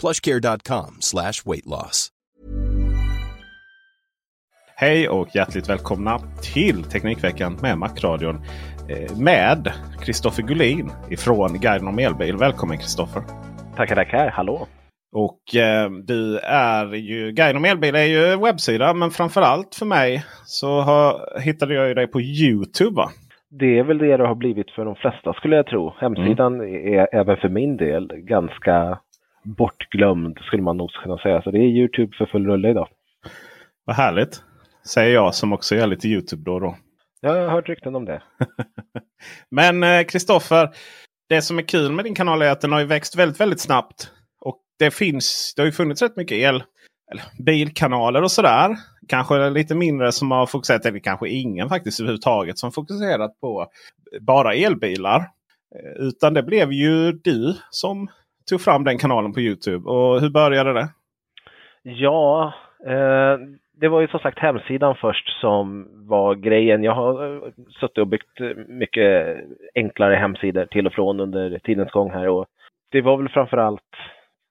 plushcare.com slash weight loss. Hej och hjärtligt välkomna till Teknikveckan med Macradion. eh, Med Kristoffer Gullin ifrån Guiden om elbil. Välkommen Kristoffer! Tackar, tackar. Hallå! Och eh, du är ju Guiden om elbil är ju en webbsida. Men framförallt för mig så har, hittade jag ju dig på Youtube va? Det är väl det det har blivit för de flesta skulle jag tro. Hemsidan är även för min del ganska bortglömd skulle man nog kunna säga. Så det är Youtube för full rulle idag. Vad härligt! Säger jag som också är lite Youtube då och då. Jag har hört rykten om det. Men eh, Kristoffer, det som är kul med din kanal är att den har ju växt väldigt, väldigt snabbt. Och det finns, det har ju funnits rätt mycket el, eller bilkanaler och sådär. Kanske lite mindre som har fokuserat, eller kanske ingen faktiskt överhuvudtaget som fokuserat på bara elbilar. Eh, Utan det blev ju du som tog fram den kanalen på Youtube. Och hur började det? Ja, eh, det var ju som sagt hemsidan först som var grejen. Jag har eh, suttit och byggt eh, mycket enklare hemsidor till och från under tidens gång här. Och det var väl framförallt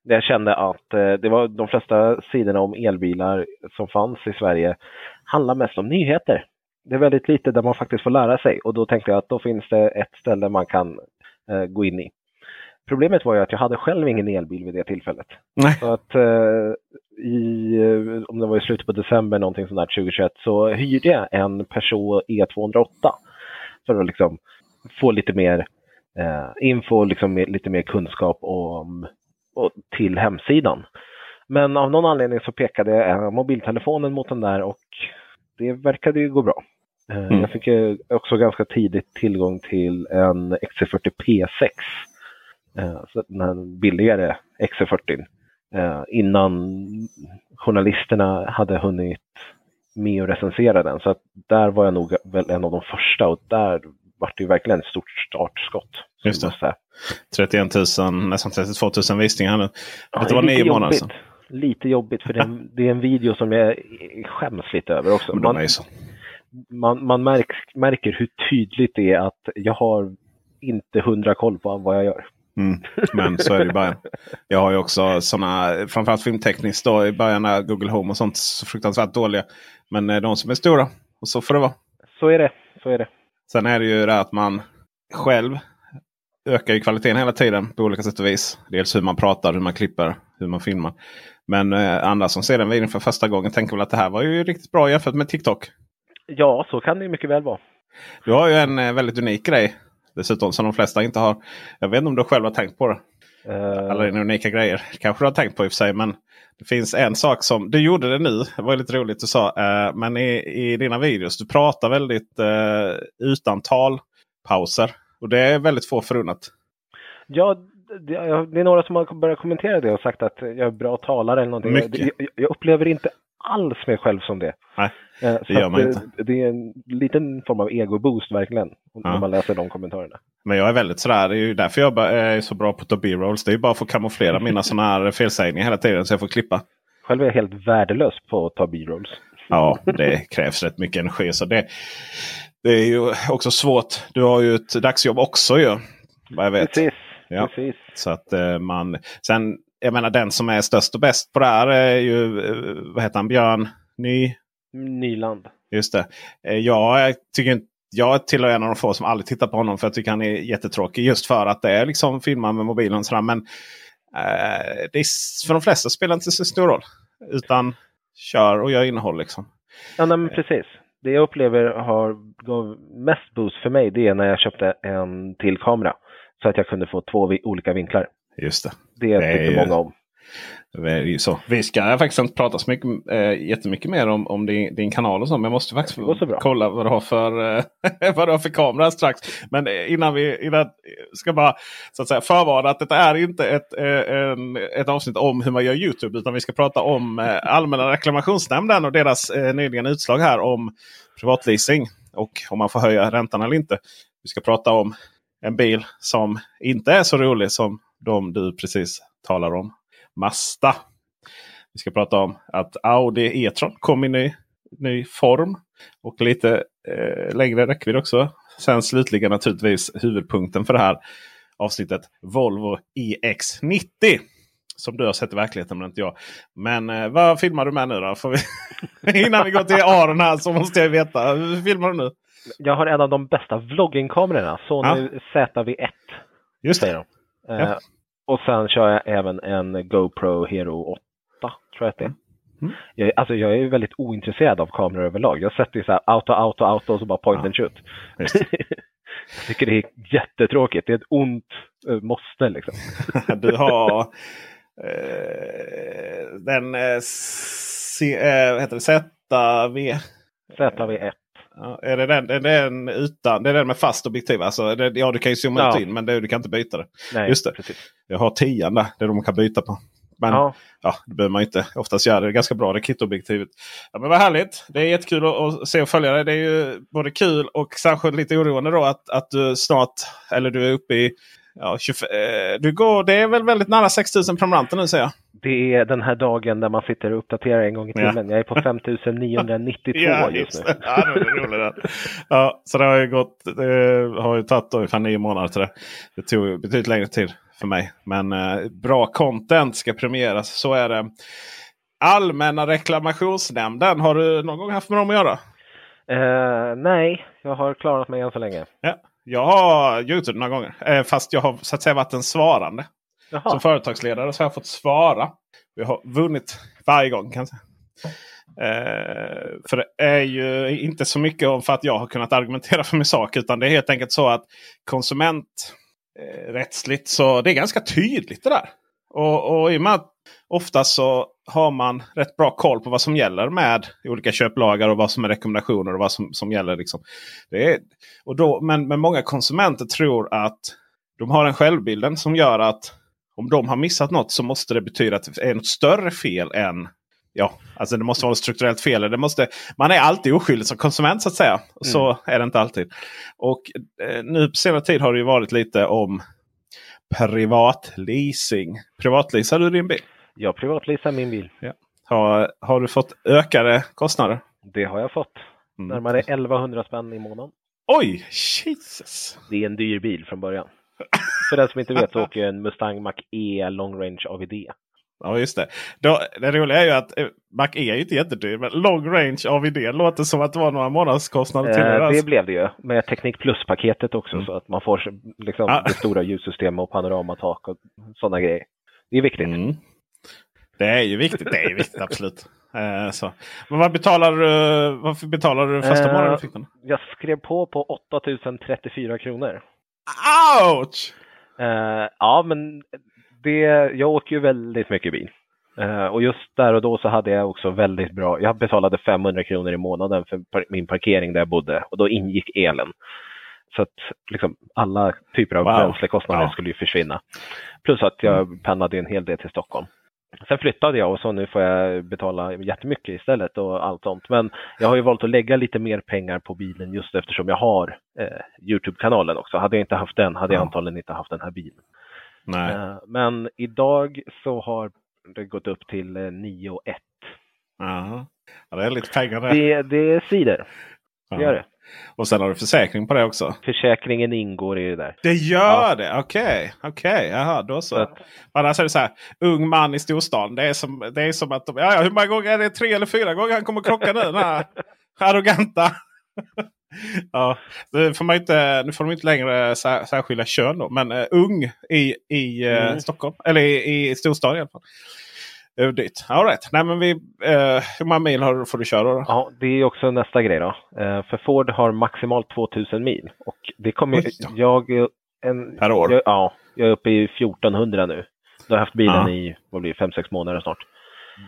det jag kände att eh, det var de flesta sidorna om elbilar som fanns i Sverige handlar mest om nyheter. Det är väldigt lite där man faktiskt får lära sig och då tänkte jag att då finns det ett ställe man kan eh, gå in i. Problemet var ju att jag hade själv ingen elbil vid det tillfället. Nej. Så att eh, i, eh, om det var i slutet på december någonting sånt där 2021 så hyrde jag en Peugeot E208 för att liksom få lite mer eh, info, liksom lite mer kunskap om, och, till hemsidan. Men av någon anledning så pekade eh, mobiltelefonen mot den där och det verkade ju gå bra. Mm. Jag fick ju också ganska tidigt tillgång till en XC40 P6. Eh, så den här billigare XC40 eh, innan journalisterna hade hunnit med att recensera den. Så att där var jag nog väl en av de första och där var det ju verkligen ett stort startskott. Just det. jag säga. 31 000, nästan 32 000 visningar nu. Ja, det var nio månader sedan. Lite jobbigt för det är, en, det är en video som jag skäms lite över också. Man, man, man märk, märker hur tydligt det är att jag har inte hundra koll på vad jag gör. Mm. Men så är det i början. Jag har ju också sådana, framförallt filmtekniskt då i början när Google Home och sånt så fruktansvärt dåliga. Men eh, de som är stora. Och så får det vara. Så är det. Så är det. Sen är det ju det att man själv ökar ju kvaliteten hela tiden på olika sätt och vis. Dels hur man pratar, hur man klipper, hur man filmar. Men eh, andra som ser den videon för första gången tänker väl att det här var ju riktigt bra jämfört med TikTok. Ja, så kan det mycket väl vara. Du har ju en eh, väldigt unik grej. Dessutom som de flesta inte har. Jag vet inte om du själv har tänkt på det. Eh, Alla dina unika grejer. Kanske du har tänkt på i och för sig. Men det finns en sak som du gjorde det nu. Det var lite roligt du sa. Eh, men i, i dina videos. Du pratar väldigt eh, utan talpauser. Och det är väldigt få förunnat. Ja, det, är några som har börjat kommentera det och sagt att jag är bra talare eller någonting. Mycket. Jag, jag, jag upplever inte alls mig själv som det. Nej, Eh, det så gör man inte. det är en liten form av ego-boost verkligen. När Ja. man läser de kommentarerna. Men jag är väldigt sådär. Det är ju därför jag är så bra på att ta B-rolls. Det är ju bara för att kamouflera mina sådana här felsägningar hela tiden så jag får klippa. Själv är jag helt värdelös på att ta B-rolls. Ja, det krävs rätt mycket energi. Så det, det är ju också svårt. Du har ju ett dagsjobb också ju. Vad jag vet. Precis. Ja. Precis. Så att eh, man... Sen, jag menar den som är störst och bäst på det här är ju, eh, vad heter han, Björn Ny? Nyland. Just det. Eh, jag tycker inte jag tillhör en av de få som aldrig tittar på honom för jag tycker han är jättetråkig. Just för att det är liksom filma med mobilen sådär. Men eh, det är, för de flesta spelar inte så stor roll. Utan kör och gör innehåll liksom. Ja, nej, men precis. Det jag upplever har gav mest boost för mig det är när jag köpte en till kamera. Så att jag kunde få två olika vinklar. Just det. Det Det ju- många om. Så. Vi ska faktiskt inte prata så mycket, äh, jättemycket mer om, om din, din kanal och så. Men jag måste faktiskt kolla vad du har för, eh, vad du har för kamera strax. Men eh, innan vi innan, ska bara så att säga, förvarna att detta är inte ett, en, ett avsnitt om hur man gör Youtube. Utan vi ska prata om Allmänna reklamationsnämnden och deras eh, nyligen utslag här om privatleasing. Och om man får höja räntan eller inte. Vi ska prata om en bil som inte är så rolig som de du precis talar om. Mazda. Vi ska prata om att Audi E-tron kom i ny, ny form. Och lite eh, längre räckvidd också. Sen slutligen naturligtvis huvudpunkten för det här avsnittet. Volvo EX90. Som du har sett i verkligheten men inte jag. Men eh, vad filmar du med nu då? Får vi... Innan vi går till Aron här så måste jag veta. Hur filmar du nu? Jag har en av de bästa vloggingkamerorna. Sony ZV-1 Just det. Eh. Och sen kör jag även en GoPro Hero 8. Tror jag att det är. Mm. Jag, alltså jag är väldigt ointresserad av kameror överlag. Jag sätter ju så här auto, auto, auto och så bara point Ja. and shoot. Jag tycker det är jättetråkigt. Det är ett ont eh, måste liksom. Du har eh, den eh, C, eh, heter det? ZV. ZV-1. Är det den, är det den utan, det är den med fast objektiv? Alltså, det, ja, du kan ju zooma Ja. ut in men det, du kan inte byta det. Nej, Just det. precis. Jag har tian där, det är de man kan byta på. Men ja. Ja, det behöver man inte oftast göra. Det är ganska bra det kitobjektivet. Ja, men vad härligt! Det är jättekul att, att se och följa det. Det är ju både kul och särskilt lite oroande då att, att du snart, eller du är uppe i Ja, 25, eh, du går, det är väl väldigt nära 6000 prenumeranter nu ser jag. det är den här dagen där man sitter och uppdaterar en gång i timmen. Jag är på 5992 just nu. Ja, det roligt. Ja, så det har ju gått. Det har ju tagit ungefär nio månader till det. Det tog betydligt längre tid för mig. Men eh, bra content ska premieras. Så är det. Allmänna reklamationsnämnden. Har du någon gång haft med dem att göra? Eh, nej, jag har klarat mig än så länge. Ja. Jag har Youtube några gånger. Eh, fast jag har så att säga varit en svarande. Som Jaha, företagsledare så har jag fått svara. Jag har vunnit varje gång kanske. Eh, för det är ju inte så mycket om för att jag har kunnat argumentera för min sak. Utan det är helt enkelt så att konsumenträttsligt så det är ganska tydligt det där. Och, och i och med att ofta så har man rätt bra koll på vad som gäller med olika köplagar och vad som är rekommendationer och vad som, som gäller. Liksom. Det är, och då, men, men många konsumenter tror att de har en självbilden som gör att om de har missat något så måste det betyda att det är något större fel än Ja, alltså det måste vara ett strukturellt fel. Det måste, man är alltid oskyldig som konsument så att säga. Så är det inte alltid. Och eh, nu på senare tid har det ju varit lite om privatleasing. Privatleasar du din bil? Jag privatleasar min bil. Har, har du fått ökade kostnader? Det har jag fått. Mm. Närmare 1100 spänn i månaden. Oj, Jesus! Det är en dyr bil från början. För den som inte vet så åker jag en Mustang Mach-E Long Range AVD. Ja, just det. Då, det roliga är ju att eh, Mac E är ju inte jättedyr. Men long range AVD låter som att det var några månadskostnader till. Eh, det Alltså. blev det ju med Teknik Plus-paketet också så att man får liksom, Ja. det stora ljussystemet och panoramatak och sådana grejer. Det är viktigt. Mm. Det är ju viktigt. Det är ju viktigt, absolut. Eh, så. Men vad betalar du? Varför betalar du första Eh, månaden fick den? Jag skrev på på 8034 kronor. Ouch! Eh, ja, men det, jag åker ju väldigt mycket bil. Eh, och just där och då så hade jag också väldigt bra, jag betalade 500 kronor i månaden för par, min parkering där jag bodde och då ingick elen. Så att liksom, alla typer av Wow. bränslekostnader Ja. skulle ju försvinna. Plus att jag pendlade en hel del till Stockholm. Sen flyttade jag och så nu får jag betala jättemycket istället och allt sånt. Men jag har ju valt att lägga lite mer pengar på bilen just eftersom jag har eh, Youtube-kanalen också. Hade jag inte haft den hade jag antagligen inte haft den här bilen. Eh, men idag så har det gått upp till eh, 9 och 1. Ja. det är lite pengar där. Det, det svider. Det Ja. gör det. Och sen har du försäkring på det också. Försäkringen ingår i det där. Det gör det? Okej, okej. Jaha, då så. Att- Annars är det så här. Ung man i storstan. Det är som, det är som att de, ja, ja, hur många gånger är det? Tre eller fyra gånger han kommer krocka nu? Den här arroganta. ja, nu får, man inte, nu får de inte längre sär, särskilja kön då. Men uh, ung i, i eh, Mm. Stockholm. Eller i, i storstan i alla fall. Dyrt. All right. Nej, men vi, eh, hur många mil har, du- får du köra då? Ja, det är också nästa grej då. Eh, För Ford har maximalt 2000 mil. Och det kommer jag... En, Per år? Jag, ja, jag är uppe i 1400 nu. Jag har haft bilen Ja. i, vad blir det, 5-6 månader snart.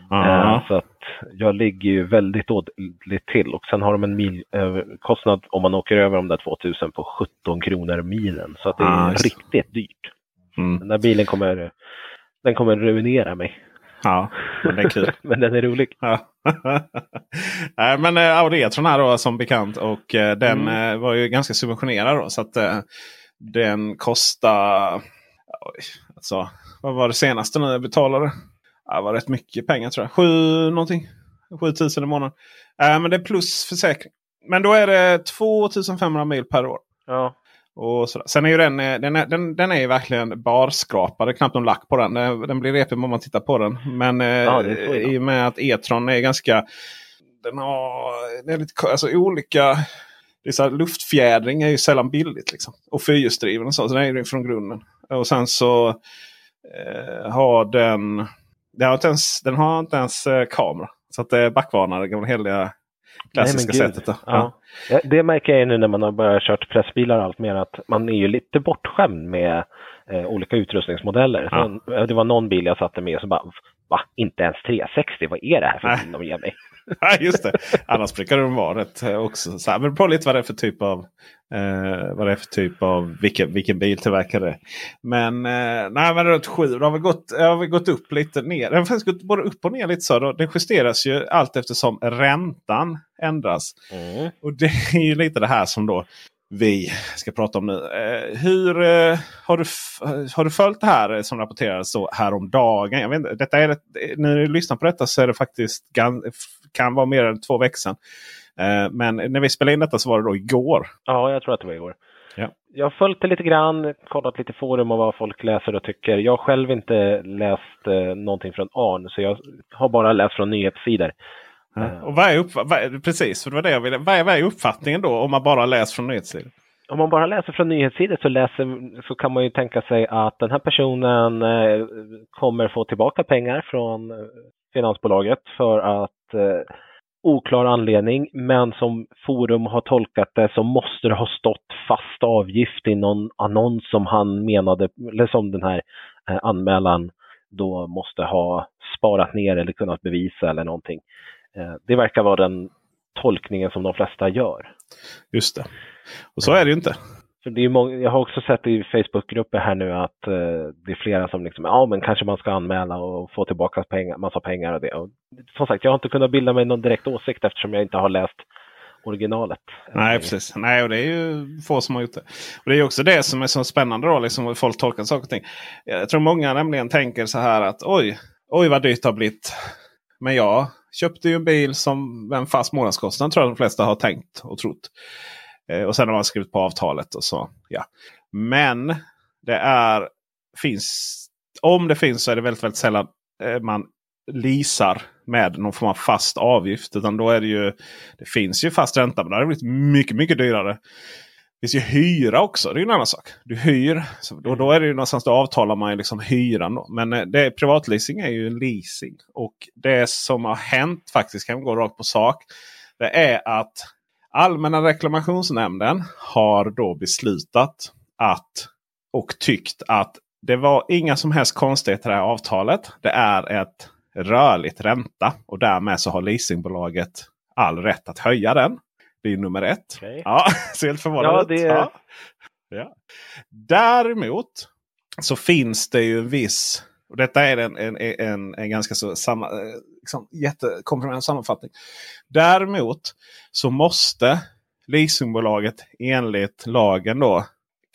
Ja. Eh, Så att jag ligger ju väldigt dåligt till. Och sen har de en milkostnad om man åker över de där 2000 på 17 kronor milen. Så att det Ah, är just. riktigt dyrt. Mm. Den där bilen kommer, den kommer ruinera mig. Ja, men det är kul. Men den är rolig. Ja. Nej, men eh, Audi E-tron här då som bekant. Och eh, den Mm. eh, var ju ganska subventionerad då. Så att eh, den kostar... Oj, alltså, vad var det senaste nu jag betalade? Det var rätt mycket pengar tror jag. Sju någonting. 7000 i månaden. Eh, men det är plus försäkring. Men då är det 2500 mil per år. Ja. Och sådär. Sen är ju den, eh, den, är, den, den är ju verkligen barskrapad. Knappt någon lack på den. Den, den blir repig om man tittar på den. Men eh, Ja, i och med att E-tron är ganska... Den har det är lite, alltså, olika... Det är så här, luftfjädring är ju sällan billigt. Liksom. Och fyrhjulsdriven och så. Så den är ju från grunden. Och sen så eh, har den... Den har inte ens, den har inte ens eh, kamera. Så att det är backvarnare. Gamla heliga klassiska Nej, men gud. sättet. Då. Ja. Ja, Det märker jag ju nu när man har börjat kört pressbilar allt mer att man är ju lite bortskämd med eh, olika utrustningsmodeller. Ja. Så, eh, det var någon bil jag satte med och så bara, va? Inte ens 360? Vad är det här för bil de ger mig? Ja, just det. Annars brukar de vara rätt eh, också. Så här, men det beror på lite vad det är för typ av eh, vad det är för typ av vilken, vilken biltillverkare. Men eh, nej, men runt sju. Det har väl gått, det har väl gått upp lite ner. Den har faktiskt gått både upp och ner lite så. Då. Den justeras ju allt eftersom räntan ändras. Mm. Och det är ju lite det här som då vi ska prata om nu. Eh, hur eh, har, du har du följt det här som rapporterades så häromdagen? Jag vet inte, detta är, ett- när du lyssnar på detta så är det faktiskt kan vara mer än två veckor sedan. Eh, men när vi spelade in detta så var det då igår. Ja, jag tror att det var igår. Ja. Jag har följt det lite grann, kollat lite forum och vad folk läser och tycker. Jag har själv inte läst eh, någonting från ARN, så jag har bara läst från nyhetssidor. Eh, Och vad är upp, vad är, precis, det var det jag ville. Vad är, vad är uppfattningen då om man bara läser från nyhetssidor? Om man bara läser från nyhetssidor så, läser, så kan man ju tänka sig att den här personen eh, kommer få tillbaka pengar från eh, finansbolaget för att eh, oklar anledning, men som forum har tolkat det så måste det ha stått fast avgift i någon annons som han menade, eller som den här eh, anmälan då måste ha sparat ner eller kunnat bevisa eller någonting. Eh, det verkar vara den tolkningen som de flesta gör. Just det. Och så är det ju inte. För det är många, jag har också sett i Facebookgrupper här nu att eh, det är flera som liksom, ja men kanske man ska anmäla och få tillbaka pengar, massa pengar och det. Och, som sagt, jag har inte kunnat bilda mig någon direkt åsikt eftersom jag inte har läst originalet. Nej, precis. Nej, och det är ju få som har gjort det. Och Det är också det som är så spännande då, liksom hur folk tolkar saker och ting. Jag tror många nämligen tänker så här att oj, oj vad dyrt det har blivit. Men jag köpte ju en bil som en fast månadskostnad tror jag de flesta har tänkt och trott. Eh, och sen har man skrivit på avtalet och så. ja. Men det är finns om det finns så är det väldigt, väldigt sällan eh, man leasar med någon form av fast avgift. Utan då är det ju det finns ju fast ränta men det har blivit mycket, mycket dyrare. Det finns ju hyra också. Det är en annan sak. Du hyr. Så då, då är det ju någonstans då avtalar man ju liksom hyran. Då. Men eh, det, privatleasing är ju leasing. Och det som har hänt faktiskt, kan vi gå rakt på sak. Det är att Allmänna reklamationsnämnden har då beslutat att och tyckt att det var inga som helst konstigheter i det här avtalet. Det är ett rörligt ränta och därmed så har leasingbolaget all rätt att höja den. Det är nummer ett. Okej. Ja, ser helt förvånad Ja, det- Ja. Ja. Däremot så finns det ju en viss Och detta är en, en, en, en ganska så samma, eh, liksom, jättekomprimerad sammanfattning. Däremot så måste leasingbolaget enligt lagen då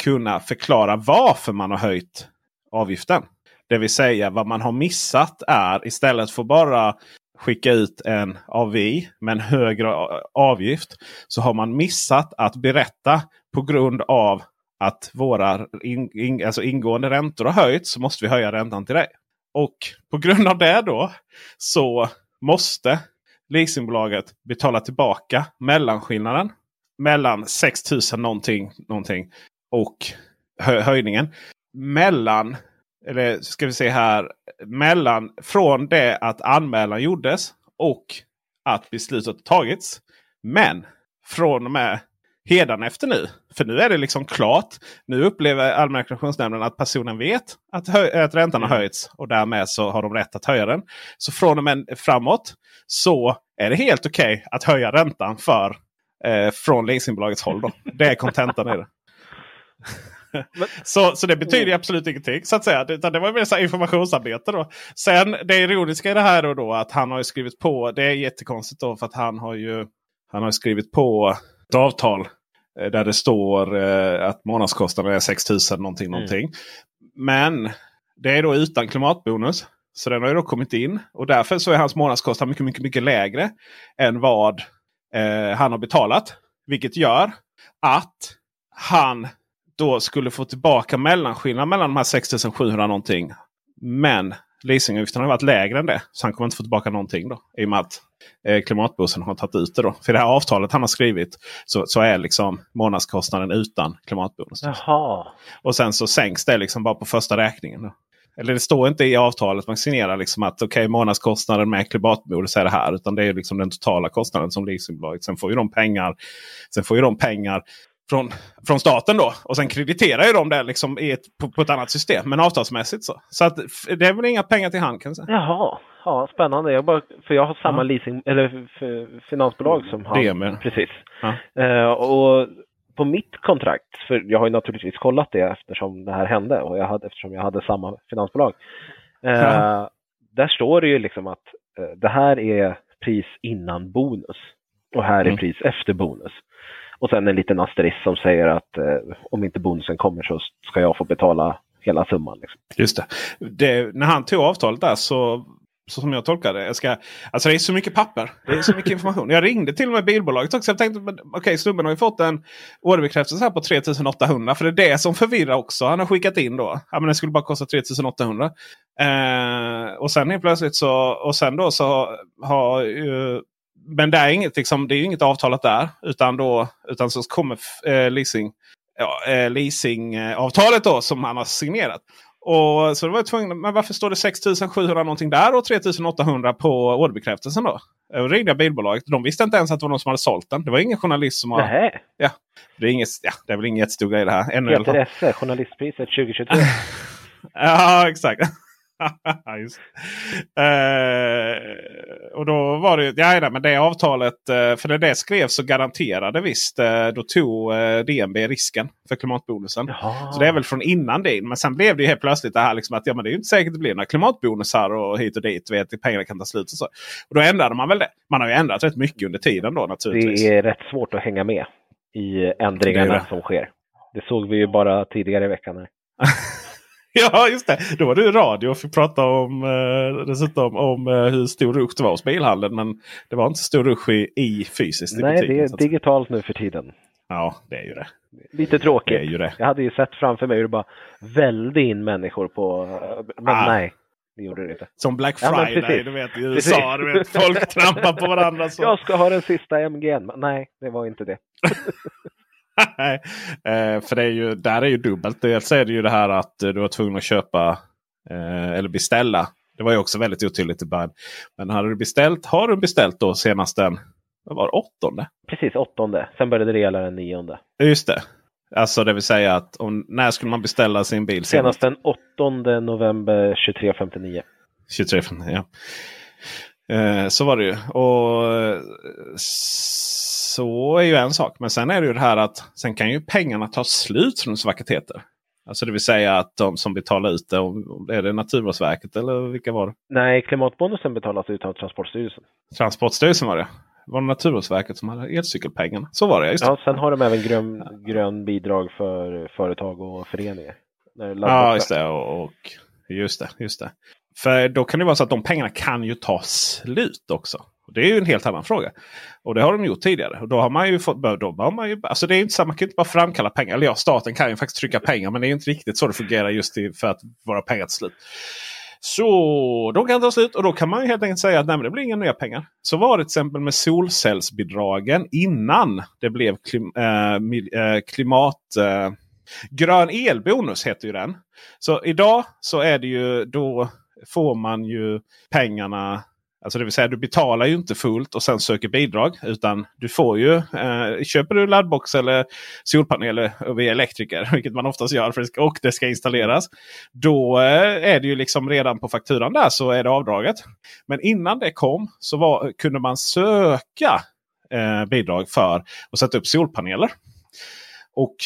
kunna förklara varför man har höjt avgiften. Det vill säga vad man har missat är istället för bara skicka ut en AVI med en högre avgift. Så har man missat att berätta på grund av att våra in, in, alltså ingående räntor har höjts så måste vi höja räntan till dig. Och på grund av det då så måste leasingbolaget betala tillbaka mellanskillnaden mellan 6000 någonting, någonting och höjningen. Mellan, eller ska vi se här, mellan från det att anmälan gjordes och att beslutet tagits. Men från och med efter nu. För nu är det liksom klart. Nu upplever Allmänna reklamationsnämnden att personen vet att, att räntan har mm. höjts. Och därmed så har de rätt att höja den. Så från och med framåt så är det helt okej okay att höja räntan för eh, från leasingbolagets håll. Då. Det är kontentan i det. så, så det betyder mm. absolut ingenting. så att säga. Det, det var mer så informationsarbete. Då. Sen det ironiska i det här då, då att han har skrivit på. Det är jättekonstigt då för att han har ju han har skrivit på ett avtal eh, där det står eh, att månadskostnaden är 6000 någonting. Mm. någonting. Men det är då utan klimatbonus. Så den har ju då kommit in. Och därför så är hans månadskostnad mycket, mycket, mycket lägre än vad eh, han har betalat. Vilket gör att han då skulle få tillbaka mellanskillnaden mellan de här 6700 någonting. Men leasingavgiften har varit lägre än det. Så han kommer inte få tillbaka någonting då. I och med att eh, klimatbussen har tagit ut det. Då. För det här avtalet han har skrivit så, så är liksom månadskostnaden utan klimatbonus. Jaha. Och sen så sänks det liksom bara på första räkningen. Då. Eller det står inte i avtalet. Man signerar liksom att okej okay, månadskostnaden med klimatbonus är det här. Utan det är liksom den totala kostnaden som leasingbolaget. Sen får ju de pengar. Sen får ju de pengar från, från staten då. Och sen krediterar ju de det liksom i ett, på, på, ett annat system. Men avtalsmässigt så. Så att, det är väl inga pengar till hand kan jag säga. Jaha, ja, spännande. Jag bara, för jag har samma ja. leasing, eller finansbolag som han. Det med. Precis. Ja. Uh, och på mitt kontrakt, för jag har ju naturligtvis kollat det eftersom det här hände och jag hade, eftersom jag hade samma finansbolag. Uh, ja. Där står det ju liksom att uh, det här är pris innan bonus och här är mm. pris efter bonus. Och sen en liten asterisk som säger att eh, om inte bonusen kommer så ska jag få betala hela summan. Liksom. Just det. det. När han tog avtalet där så så som jag tolkar det. Jag ska, alltså det är så mycket papper. Det är så mycket information. Jag ringde till och med bilbolaget också. Jag tänkte okej okay, snubben har ju fått en orderbekräftelse här på 3800. För det är det som förvirrar också. Han har skickat in då. Ja, men det skulle bara kosta 3800. Eh, och sen helt plötsligt så. Och sen då så har ju men det är inget, liksom, det är inget avtalat där. Utan, då, utan så kommer eh, leasing, ja, eh, leasingavtalet då som han har signerat. Och så var jag tvungen, men varför står det 6700 någonting där och 3800 på orderbekräftelsen då? Jag ringde jag bilbolaget. De visste inte ens att det var någon som hade sålt den. Det var ingen journalist som har... Nähä. Ja, det, är inget, ja, det är väl ingen jättestor grej det här. Ännu Peter Esse, journalistpriset 2023. ja, exakt. Eh, och då var det ja, men det avtalet, eh, för när det skrevs så garanterade visst, eh, då tog DNB risken för klimatbonusen. Jaha. Så det är väl från innan det. Men sen blev det helt plötsligt det här liksom att ja, men det är inte säkert att det blir några klimatbonusar och hit och dit. Vet, pengarna kan ta slut och så. Och då ändrade man väl det. Man har ju ändrat rätt mycket under tiden då naturligtvis. Det är rätt svårt att hänga med i ändringarna det det. som sker. Det såg vi ju bara tidigare i veckan. Ja, just det. Då var du i radio och fick prata om, eh, dessutom om eh, hur stor rusch det var hos bilhandeln. Men det var inte så stor rusch i, i fysiskt Nej, i butiken, det är digitalt nu för tiden. Ja, det är ju det. Lite tråkigt. Det är ju det. Jag hade ju sett framför mig hur det bara välde in människor på... Men ah. nej, det gjorde det inte. Som Black Friday, ja, du vet i USA. Du vet, folk trampar på varandra. Så. Jag ska ha den sista MG'n. Nej, det var inte det. Eh, för det är ju, där är ju dubbelt. Dels är det ju det här att du var tvungen att köpa eh, eller beställa. Det var ju också väldigt otydligt i början. Men hade du beställt, har du beställt då senast den vad var det, åttonde? Precis, åttonde. Sen började det gälla den nionde. Just det. Alltså det vill säga att om, när skulle man beställa sin bil senast? Senast den 8 november 23.59. 23.59 ja. Eh, så var det ju. Och så är ju en sak. Men sen är det ju det här att sen kan ju pengarna ta slut vackert heter. Alltså det vill säga att de som betalar ut det, är det Naturvårdsverket eller vilka var det? Nej, klimatbonusen betalas ut av Transportstyrelsen. Transportstyrelsen var det. Var det Naturvårdsverket som hade elcykelpengarna? Så var det, just det. Ja, sen har de även grön, grön bidrag för företag och föreningar. Ja, just det. Och, och, just det, just det. För då kan det vara så att de pengarna kan ju ta slut också. Och Det är ju en helt annan fråga. Och det har de gjort tidigare. Och då har man ju fått, då har man ju, alltså det är inte så, man kan inte bara framkalla pengar. Eller ja, staten kan ju faktiskt trycka pengar. Men det är inte riktigt så det fungerar just i, för att våra pengar till slut. Så de kan ta slut och då kan man ju helt enkelt säga att nej, men det blir inga nya pengar. Så var det till exempel med solcellsbidragen innan det blev klim, äh, klimat... Äh, grön elbonus heter ju den. Så idag så är det ju då får man ju pengarna. Alltså det vill säga du betalar ju inte fullt och sen söker bidrag. Utan du får ju, eh, köper du laddbox eller solpaneler via elektriker, vilket man oftast gör för det ska, och det ska installeras. Då eh, är det ju liksom redan på fakturan där så är det avdraget. Men innan det kom så var, kunde man söka eh, bidrag för att sätta upp solpaneler. Och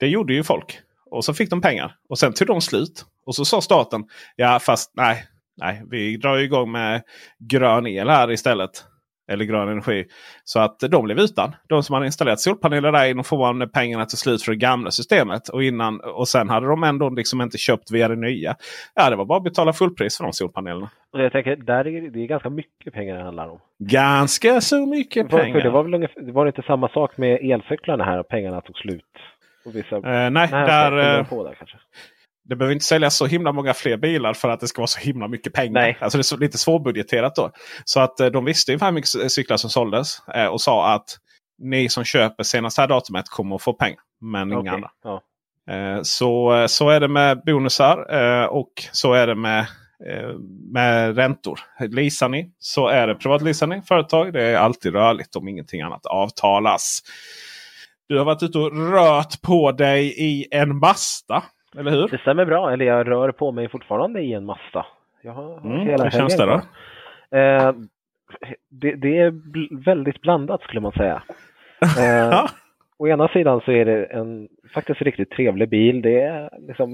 det gjorde ju folk. Och så fick de pengar. Och sen tog de slut. Och så sa staten. Ja fast nej. Nej, vi drar igång med grön el här istället. Eller grön energi. Så att de blev utan. De som hade installerat solpaneler där inne får man pengarna till slut för det gamla systemet. Och, innan, och sen hade de ändå liksom inte köpt via det nya. Ja, det var bara att betala fullpris för de solpanelerna. Och jag tänker, där är det är ganska mycket pengar det handlar om. Ganska så mycket pengar. för det var väl ungefär, det var inte samma sak med elcyklarna här, att pengarna tog slut? Och vissa... Eh, nej, Nej, där, eh, där kanske. Det behöver inte säljas så himla många fler bilar för att det ska vara så himla mycket pengar. Nej. Alltså det är så, lite svårbudgeterat då. Så att eh, de visste ungefär hur mycket cyklar som såldes. Eh, och sa att ni som köper senast här datumet kommer att få pengar. Men inga Okej, andra. Ja. Eh, så, så är det med bonusar eh, och så är det med, eh, med räntor. Leasar ni så är det privatleasar ni företag. Det är alltid rörligt om ingenting annat avtalas. Du har varit ute och rört på dig i en Masta. Eller hur? Det stämmer bra, eller jag rör på mig fortfarande i en Mazda. Jag har Mm, hela hur känns det då? Eh, det, det är bl- väldigt blandat skulle man säga. Eh, å ena sidan så är det en faktiskt riktigt trevlig bil. Det är liksom,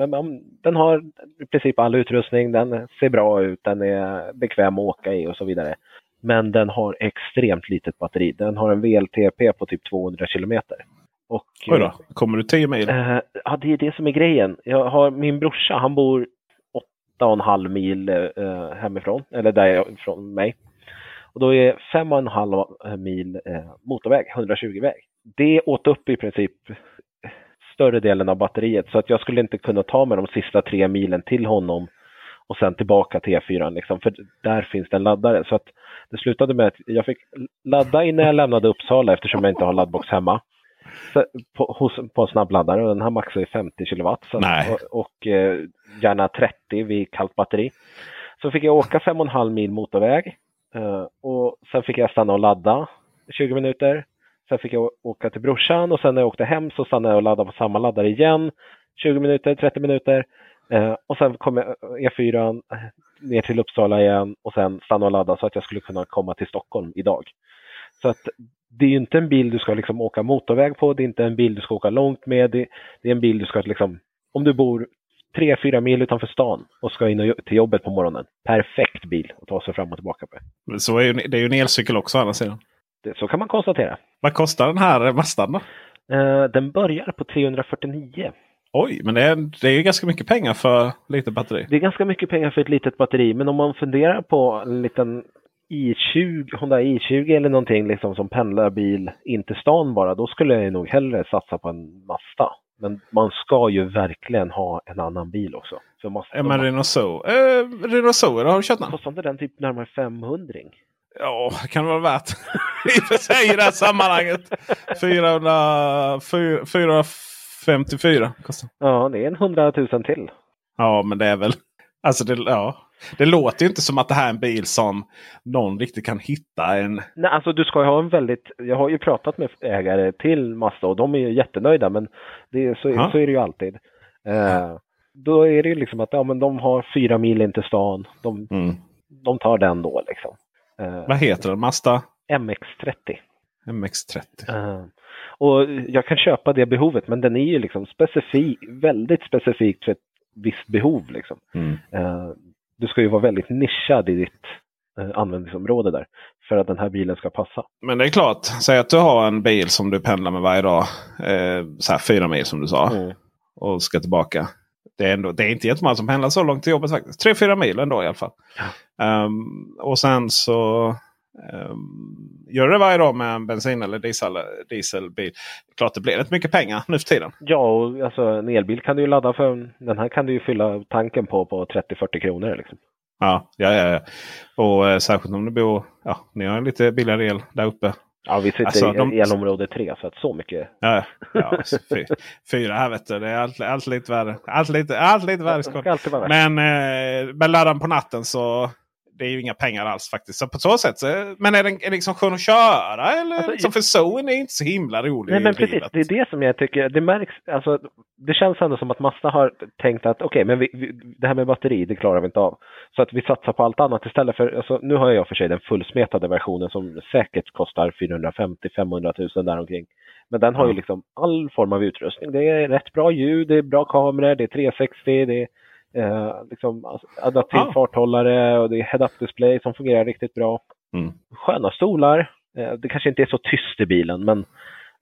den har i princip all utrustning, den ser bra ut, den är bekväm att åka i och så vidare. Men den har extremt litet batteri. Den har en VLTP på typ 200 kilometer. Och, Oj då, kommer du 10 mil? Eh, ja, det är det som är grejen. Jag har min brorsa, han bor åtta och en halv mil eh, hemifrån, eller där jag, från mig. Och då är fem och en halv mil eh, motorväg, 120-väg. Det åt upp i princip större delen av batteriet så att jag skulle inte kunna ta mig de sista tre milen till honom och sen tillbaka till E4 liksom, för där finns det en laddare. Så att det slutade med att jag fick ladda innan jag lämnade Uppsala eftersom jag inte har laddbox hemma. På, hos, på en snabbladdare och den här maxar ju 50 kilowatt. Så, och och eh, gärna 30 vid kallt batteri. Så fick jag åka 5,5 mil motorväg eh, och sen fick jag stanna och ladda 20 minuter. Sen fick jag åka till brorsan och sen när jag åkte hem så stannade jag och laddade på samma laddare igen. 20 minuter, 30 minuter. Eh, och sen kom jag eh, E4 ner till Uppsala igen och sen stanna och ladda så att jag skulle kunna komma till Stockholm idag. Så att det är inte en bil du ska liksom åka motorväg på, det är inte en bil du ska åka långt med, det, det är en bil du ska liksom, om du bor 3-4 mil utanför stan och ska in och, till jobbet på morgonen. Perfekt bil att ta sig fram och tillbaka med. Så är ju, det är ju en elcykel också å andra sidan. Det, så kan man konstatera. Vad kostar den här Mastan då? Eh, den börjar på 349. Oj, men det är, det är ju ganska mycket pengar för lite batteri. Det är ganska mycket pengar för ett litet batteri, men om man funderar på en liten i20, Honda i20 eller någonting liksom som pendlarbil in till stan bara, då skulle jag nog hellre satsa på en Mazda. Men man ska ju verkligen ha en annan bil också. För Mazda, Ja, men Renault Zoe. Eh, Renault Zoe, har du köpt den? kostar inte den typ närmare 500? Ja, det kan det vara värt. I och för sig i det här sammanhanget. 400, 454 kostar. Ja, det är en 100 000 till. Ja, men det är väl... Alltså det, ja. Det låter ju inte som att det här är en bil som någon riktigt kan hitta en... Nej, alltså du ska ha en väldigt, jag har ju pratat med ägare till Mazda och de är ju jättenöjda men det, så, Ja. så är det ju alltid. Eh, då är det ju liksom att ja, men de har fyra mil in till stan, de, Mm. de tar den då liksom. Eh, Vad heter den? Mazda MX30. MX-30. Eh, Och jag kan köpa det behovet, men den är ju liksom specifik, väldigt specifikt för ett visst behov. Liksom. Mm. Du ska ju vara väldigt nischad i ditt eh, användningsområde där för att den här bilen ska passa. Men det är klart, säg att du har en bil som du pendlar med varje dag. Eh, så här fyra mil som du sa. Mm. Och ska tillbaka. Det är, ändå, det är inte jättemånga som pendlar så långt till jobbet faktiskt. Tre, fyra mil ändå i alla fall. Ehm, och sen så ehm, gör det varje dag med en bensin eller diesel, dieselbil. Klart det blir rätt mycket pengar nu för tiden. Ja, och alltså en elbil kan du ju ladda för, den här kan du ju fylla tanken på på 30-40 kronor. Liksom. Ja, ja, ja. ja. Och eh, särskilt om du bor... Ja, ni har lite billigare el där uppe. Ja, vi sitter Alltså, i de- elområde 3 så att så mycket. Ja, ja alltså, fy, fyra här vet du. Det är allt, allt lite värre. Allt lite, allt lite värre alltid vara värt. Men, eh, men laddar på natten så det är ju inga pengar alls faktiskt. Så på så sätt. Så, men är den är liksom skön att köra? Eller Alltså, liksom, för zonen är inte så himla rolig Nej men precis, livet. det är det som jag tycker, det märks, alltså det känns ändå som att Mazda har tänkt att okej, men vi, vi, det här med batteri, det klarar vi inte av. Så att vi satsar på allt annat istället för, alltså nu har jag för sig den fullsmetade versionen som säkert kostar 450-500 000 däromkring. Men den har ju liksom all form av utrustning. Det är rätt bra ljud, det är bra kameror, det är 360, det är eh, liksom alltså, adaptiv Ja. farthållare och det är head-up display som fungerar riktigt bra Mm. sköna stolar. Eh, Det kanske inte är så tyst i bilen, men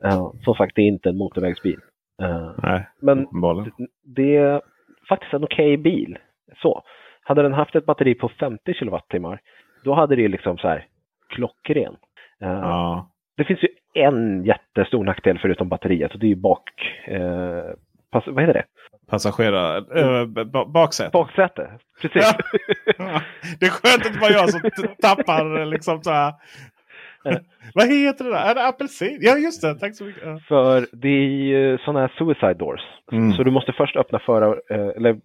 eh, som sagt, det är inte en motorvägsbil. Eh, Nej, Men bollen. det är faktiskt en okej bil. Så. Hade den haft ett batteri på 50 kilowattimmar, då hade det liksom så här klockren. Ja. Det finns ju en jättestor nackdel förutom batteriet och det är ju bak... Eh, pass, vad heter det? Passagerare... Äh, baksäte. Baksäte. Precis. Ja. Det är skönt att bara jag som tappar liksom så här. Vad heter det där? Är det apelsin? Ja just det, tack så mycket. Ja. För det är ju sådana här suicide doors. Mm. Så du måste först öppna förar, eh, eller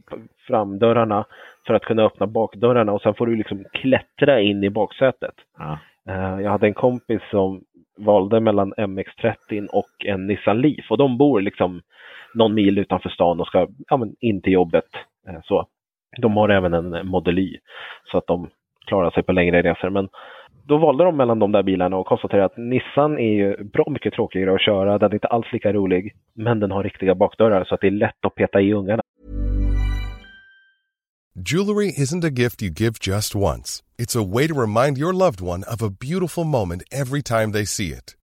framdörrarna för att kunna öppna bakdörrarna och sen får du liksom klättra in i baksätet. Ja. Eh, Jag hade en kompis som valde mellan MX-30 och en Nissan Leaf och de bor liksom någon mil utanför stan och ska ja, men in till jobbet. Eh, så. De har även en eh, Model Y så att de klarar sig på längre resor. Men då valde de mellan de där bilarna och konstaterade att Nissan är ju bra mycket tråkigare att köra. Den är inte alls lika rolig, men den har riktiga bakdörrar så att det är lätt att peta i ungarna. Jewelry isn't a gift you give just once. It's a way to remind your loved one of a beautiful moment every time they see it.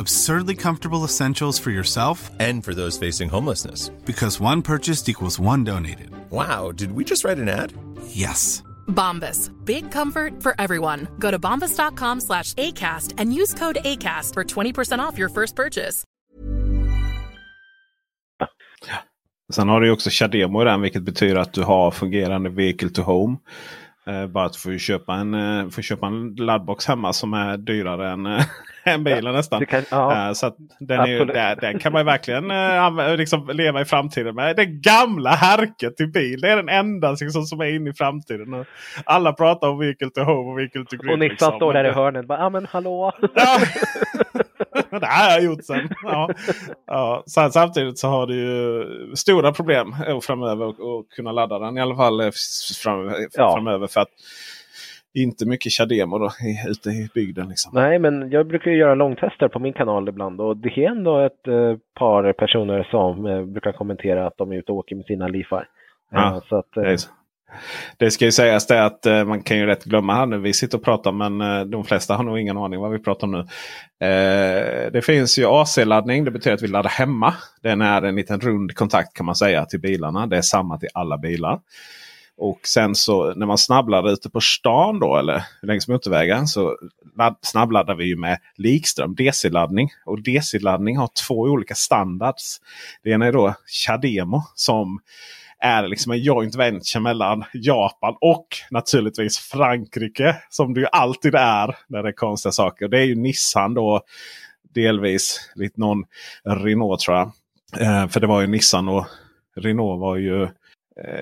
Absurdly comfortable essentials for yourself And for those facing homelessness. because one purchased equals one donated. Wow, did we just write an ad? Yes. Bombas. Big comfort for everyone. Go to bombas.com slash ACAST and use code ACAST for 20% off your first purchase. Sen har du också Chademo i den vilket betyder att du har fungerande vehicle to home. Eh, bara att du får köpa en, eh, får köpa en laddbox hemma som är dyrare än, eh, än bilen nästan. kan- ja. Eh, så den, är där, den kan man verkligen eh, liksom leva i framtiden med. Det gamla härket till bil. Det är den enda liksom, som är inne i framtiden. Alla pratar om vehicle to home och vehicle to grid. Och Nissan liksom. står där i hörnet. Bara, Ja men hallå! Ja. det här har jag gjort sen. Ja. Ja. Sen, samtidigt så har du ju stora problem eh, framöver att kunna ladda den. I alla fall eh, f- fram, Ja. framöver. För att inte mycket Chademo då, i, ute i bygden. Liksom. Nej, men jag brukar göra långtester på min kanal ibland och det är ändå ett eh, par personer som eh, brukar kommentera att de är ute och åker med sina Leafar. Ja, Eh, så att, eh, Det, ska ju sägas det att eh, man kan ju rätt glömma här nu. Vi sitter och pratar men eh, de flesta har nog ingen aning vad vi pratar om nu. Det finns ju AC-laddning. Det betyder att vi laddar hemma. Den är en liten rund kontakt kan man säga till bilarna. Det är samma till alla bilar. Och sen så när man snabbladdar ute på stan då eller längs motorvägen så ladd, snabbladdar vi ju med likström, DC-laddning. Och DC-laddning har två olika standards. Det ena är då Chademo som är liksom en joint venture mellan Japan och naturligtvis Frankrike. Som det ju alltid är när det är konstiga saker. Det är ju Nissan då delvis. Lite någon Renault tror jag. Eh, för det var ju Nissan och Renault var ju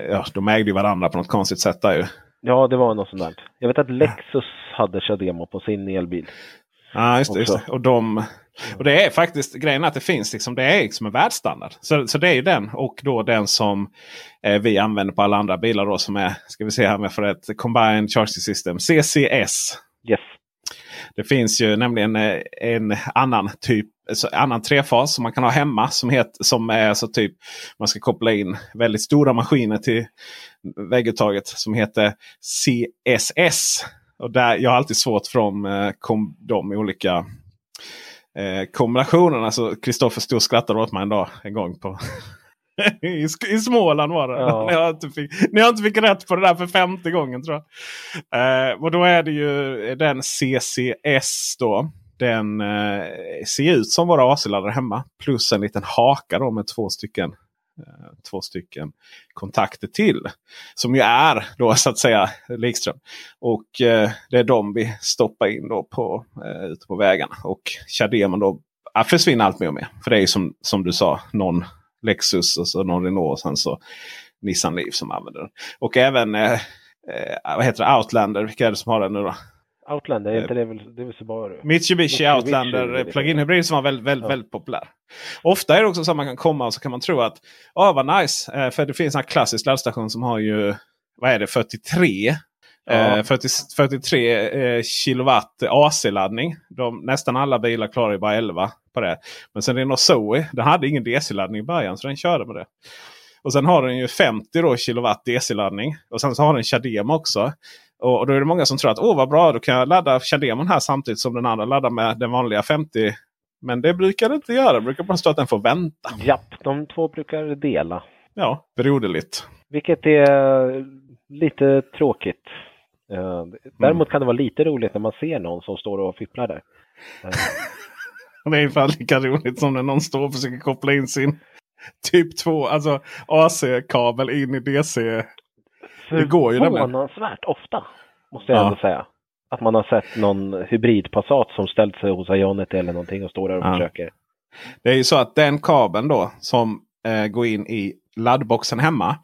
ja, de ägde ju varandra på något konstigt sätt där ju. ja, det var något sånt där. Jag vet att Lexus hade Chademo på sin elbil. Ja, just det. Just det. Och, de, och det är faktiskt grejen att det finns liksom, det är liksom en världsstandard. Så, så det är ju den och då den som eh, vi använder på alla andra bilar då som är, ska vi se här med för ett Combined Charging System, CCS. Yes. Det finns ju nämligen eh, en annan typ, annan trefas som man kan ha hemma. Som, het, som är så typ man ska koppla in väldigt stora maskiner till vägguttaget. Som heter CSS. Och där, jag har alltid svårt för de, eh, kom, de olika eh, kombinationerna. Så Kristoffer stod och skrattade åt mig en dag en gång på I, I Småland var det. Ja. När, jag inte fick, när jag inte fick rätt på det där för femte gången tror jag. Eh, och då är det ju den CCS då. Den eh, ser ut som våra AC-laddare hemma. Plus en liten haka då med två stycken, eh, två stycken kontakter till. Som ju är då så att säga likström. Och eh, det är de vi stoppar in då på, eh, ute på vägarna. Och Chademon då försvinner allt mer och mer. För det är ju som, som du sa, någon Lexus och så någon Renault och sen så Nissan Leaf som använder den. Och även eh, eh, vad heter det? Outlander. Vilka är det som har den nu då? Outlander, är inte det väl, det är väl Subaru? Mitsubishi Mitsubishi Outlander plug-in hybrid som var väldigt, väldigt, Ja. väldigt populär. Ofta är det också så att man kan komma och så kan man tro att Åh vad nice. Eh, för det finns en klassisk laddstation som har ju vad är det, 43 Ja. Eh, 40, 43 eh, kilowatt AC-laddning. Nästan alla bilar klarar ju bara 11 på det. Men sen Renault Zoe, den hade ingen DC-laddning i början så den körde med det. Och sen har den ju 50 då, kilowatt DC-laddning. Och sen så har den Chademo också. Och, och då är det många som tror att åh vad bra, då kan jag ladda Chademon här samtidigt som den andra laddar med den vanliga 50. Men det brukar det inte göra. Det brukar bara stå att den får vänta. Japp, de två brukar dela. Ja, broderligt. Vilket är lite tråkigt. Eh, Däremot kan det vara lite roligt när man ser någon som står och fipplar där. Eh, Det är ungefär lika roligt som när någon står och försöker koppla in sin typ 2, alltså AC-kabel in i DC. Det går ju nämligen. Förvånansvärt ofta, måste jag Ja. ändå säga. Att man har sett någon hybridpassat som ställt sig hos Ionity eller någonting och står där och Ja. försöker. Det är ju så att den kabeln då som eh, går in i laddboxen hemma.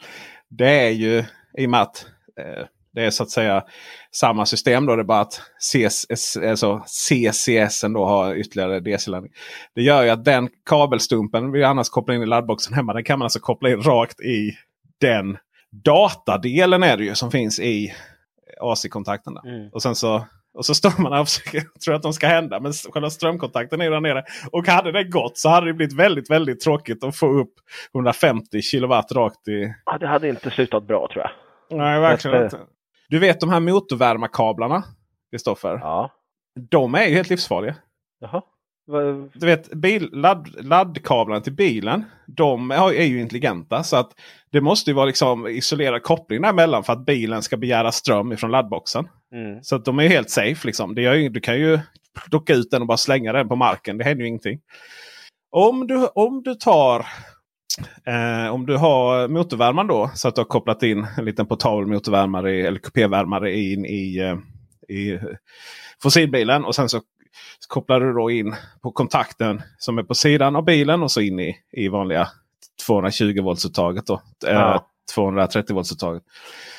Det är ju i och med att eh, det är så att säga samma system. Då, det är bara att CCS, alltså CCS då har ytterligare DC-laddning. Det gör ju att den kabelstumpen vi annars kopplar in i laddboxen hemma. Den kan man alltså koppla in rakt i den datadelen är det ju som finns i AC-kontakterna. Mm. Och sen så och så står man och försöker, tror att de ska hända. Men själva strömkontakten är där nere. Och hade det gått så hade det blivit väldigt, väldigt tråkigt att få upp 150 kilowatt rakt i... Ja, det hade inte slutat bra tror jag. Nej, verkligen inte. Du vet de här motorvärmarkablarna, Kristoffer? Ja. De är ju helt livsfarliga. Jaha. Du vet bil, ladd, laddkablarna till bilen. de är ju intelligenta. Så att det måste ju vara liksom isolerad koppling däremellan för att bilen ska begära ström ifrån laddboxen. Mm. Så att de är helt safe. Liksom. Ju, du kan ju plocka ut den och bara slänga den på marken. Det händer ju ingenting. Om du, om du tar Eh, om du har motorvärmaren då så att du har kopplat in en liten portabel motorvärmare eller kupévärmare in i, eh, i fossilbilen. Och sen så kopplar du då in på kontakten som är på sidan av bilen och så in i, i vanliga 220 voltsuttaget. Då, eh, Ja. 230 voltsuttaget.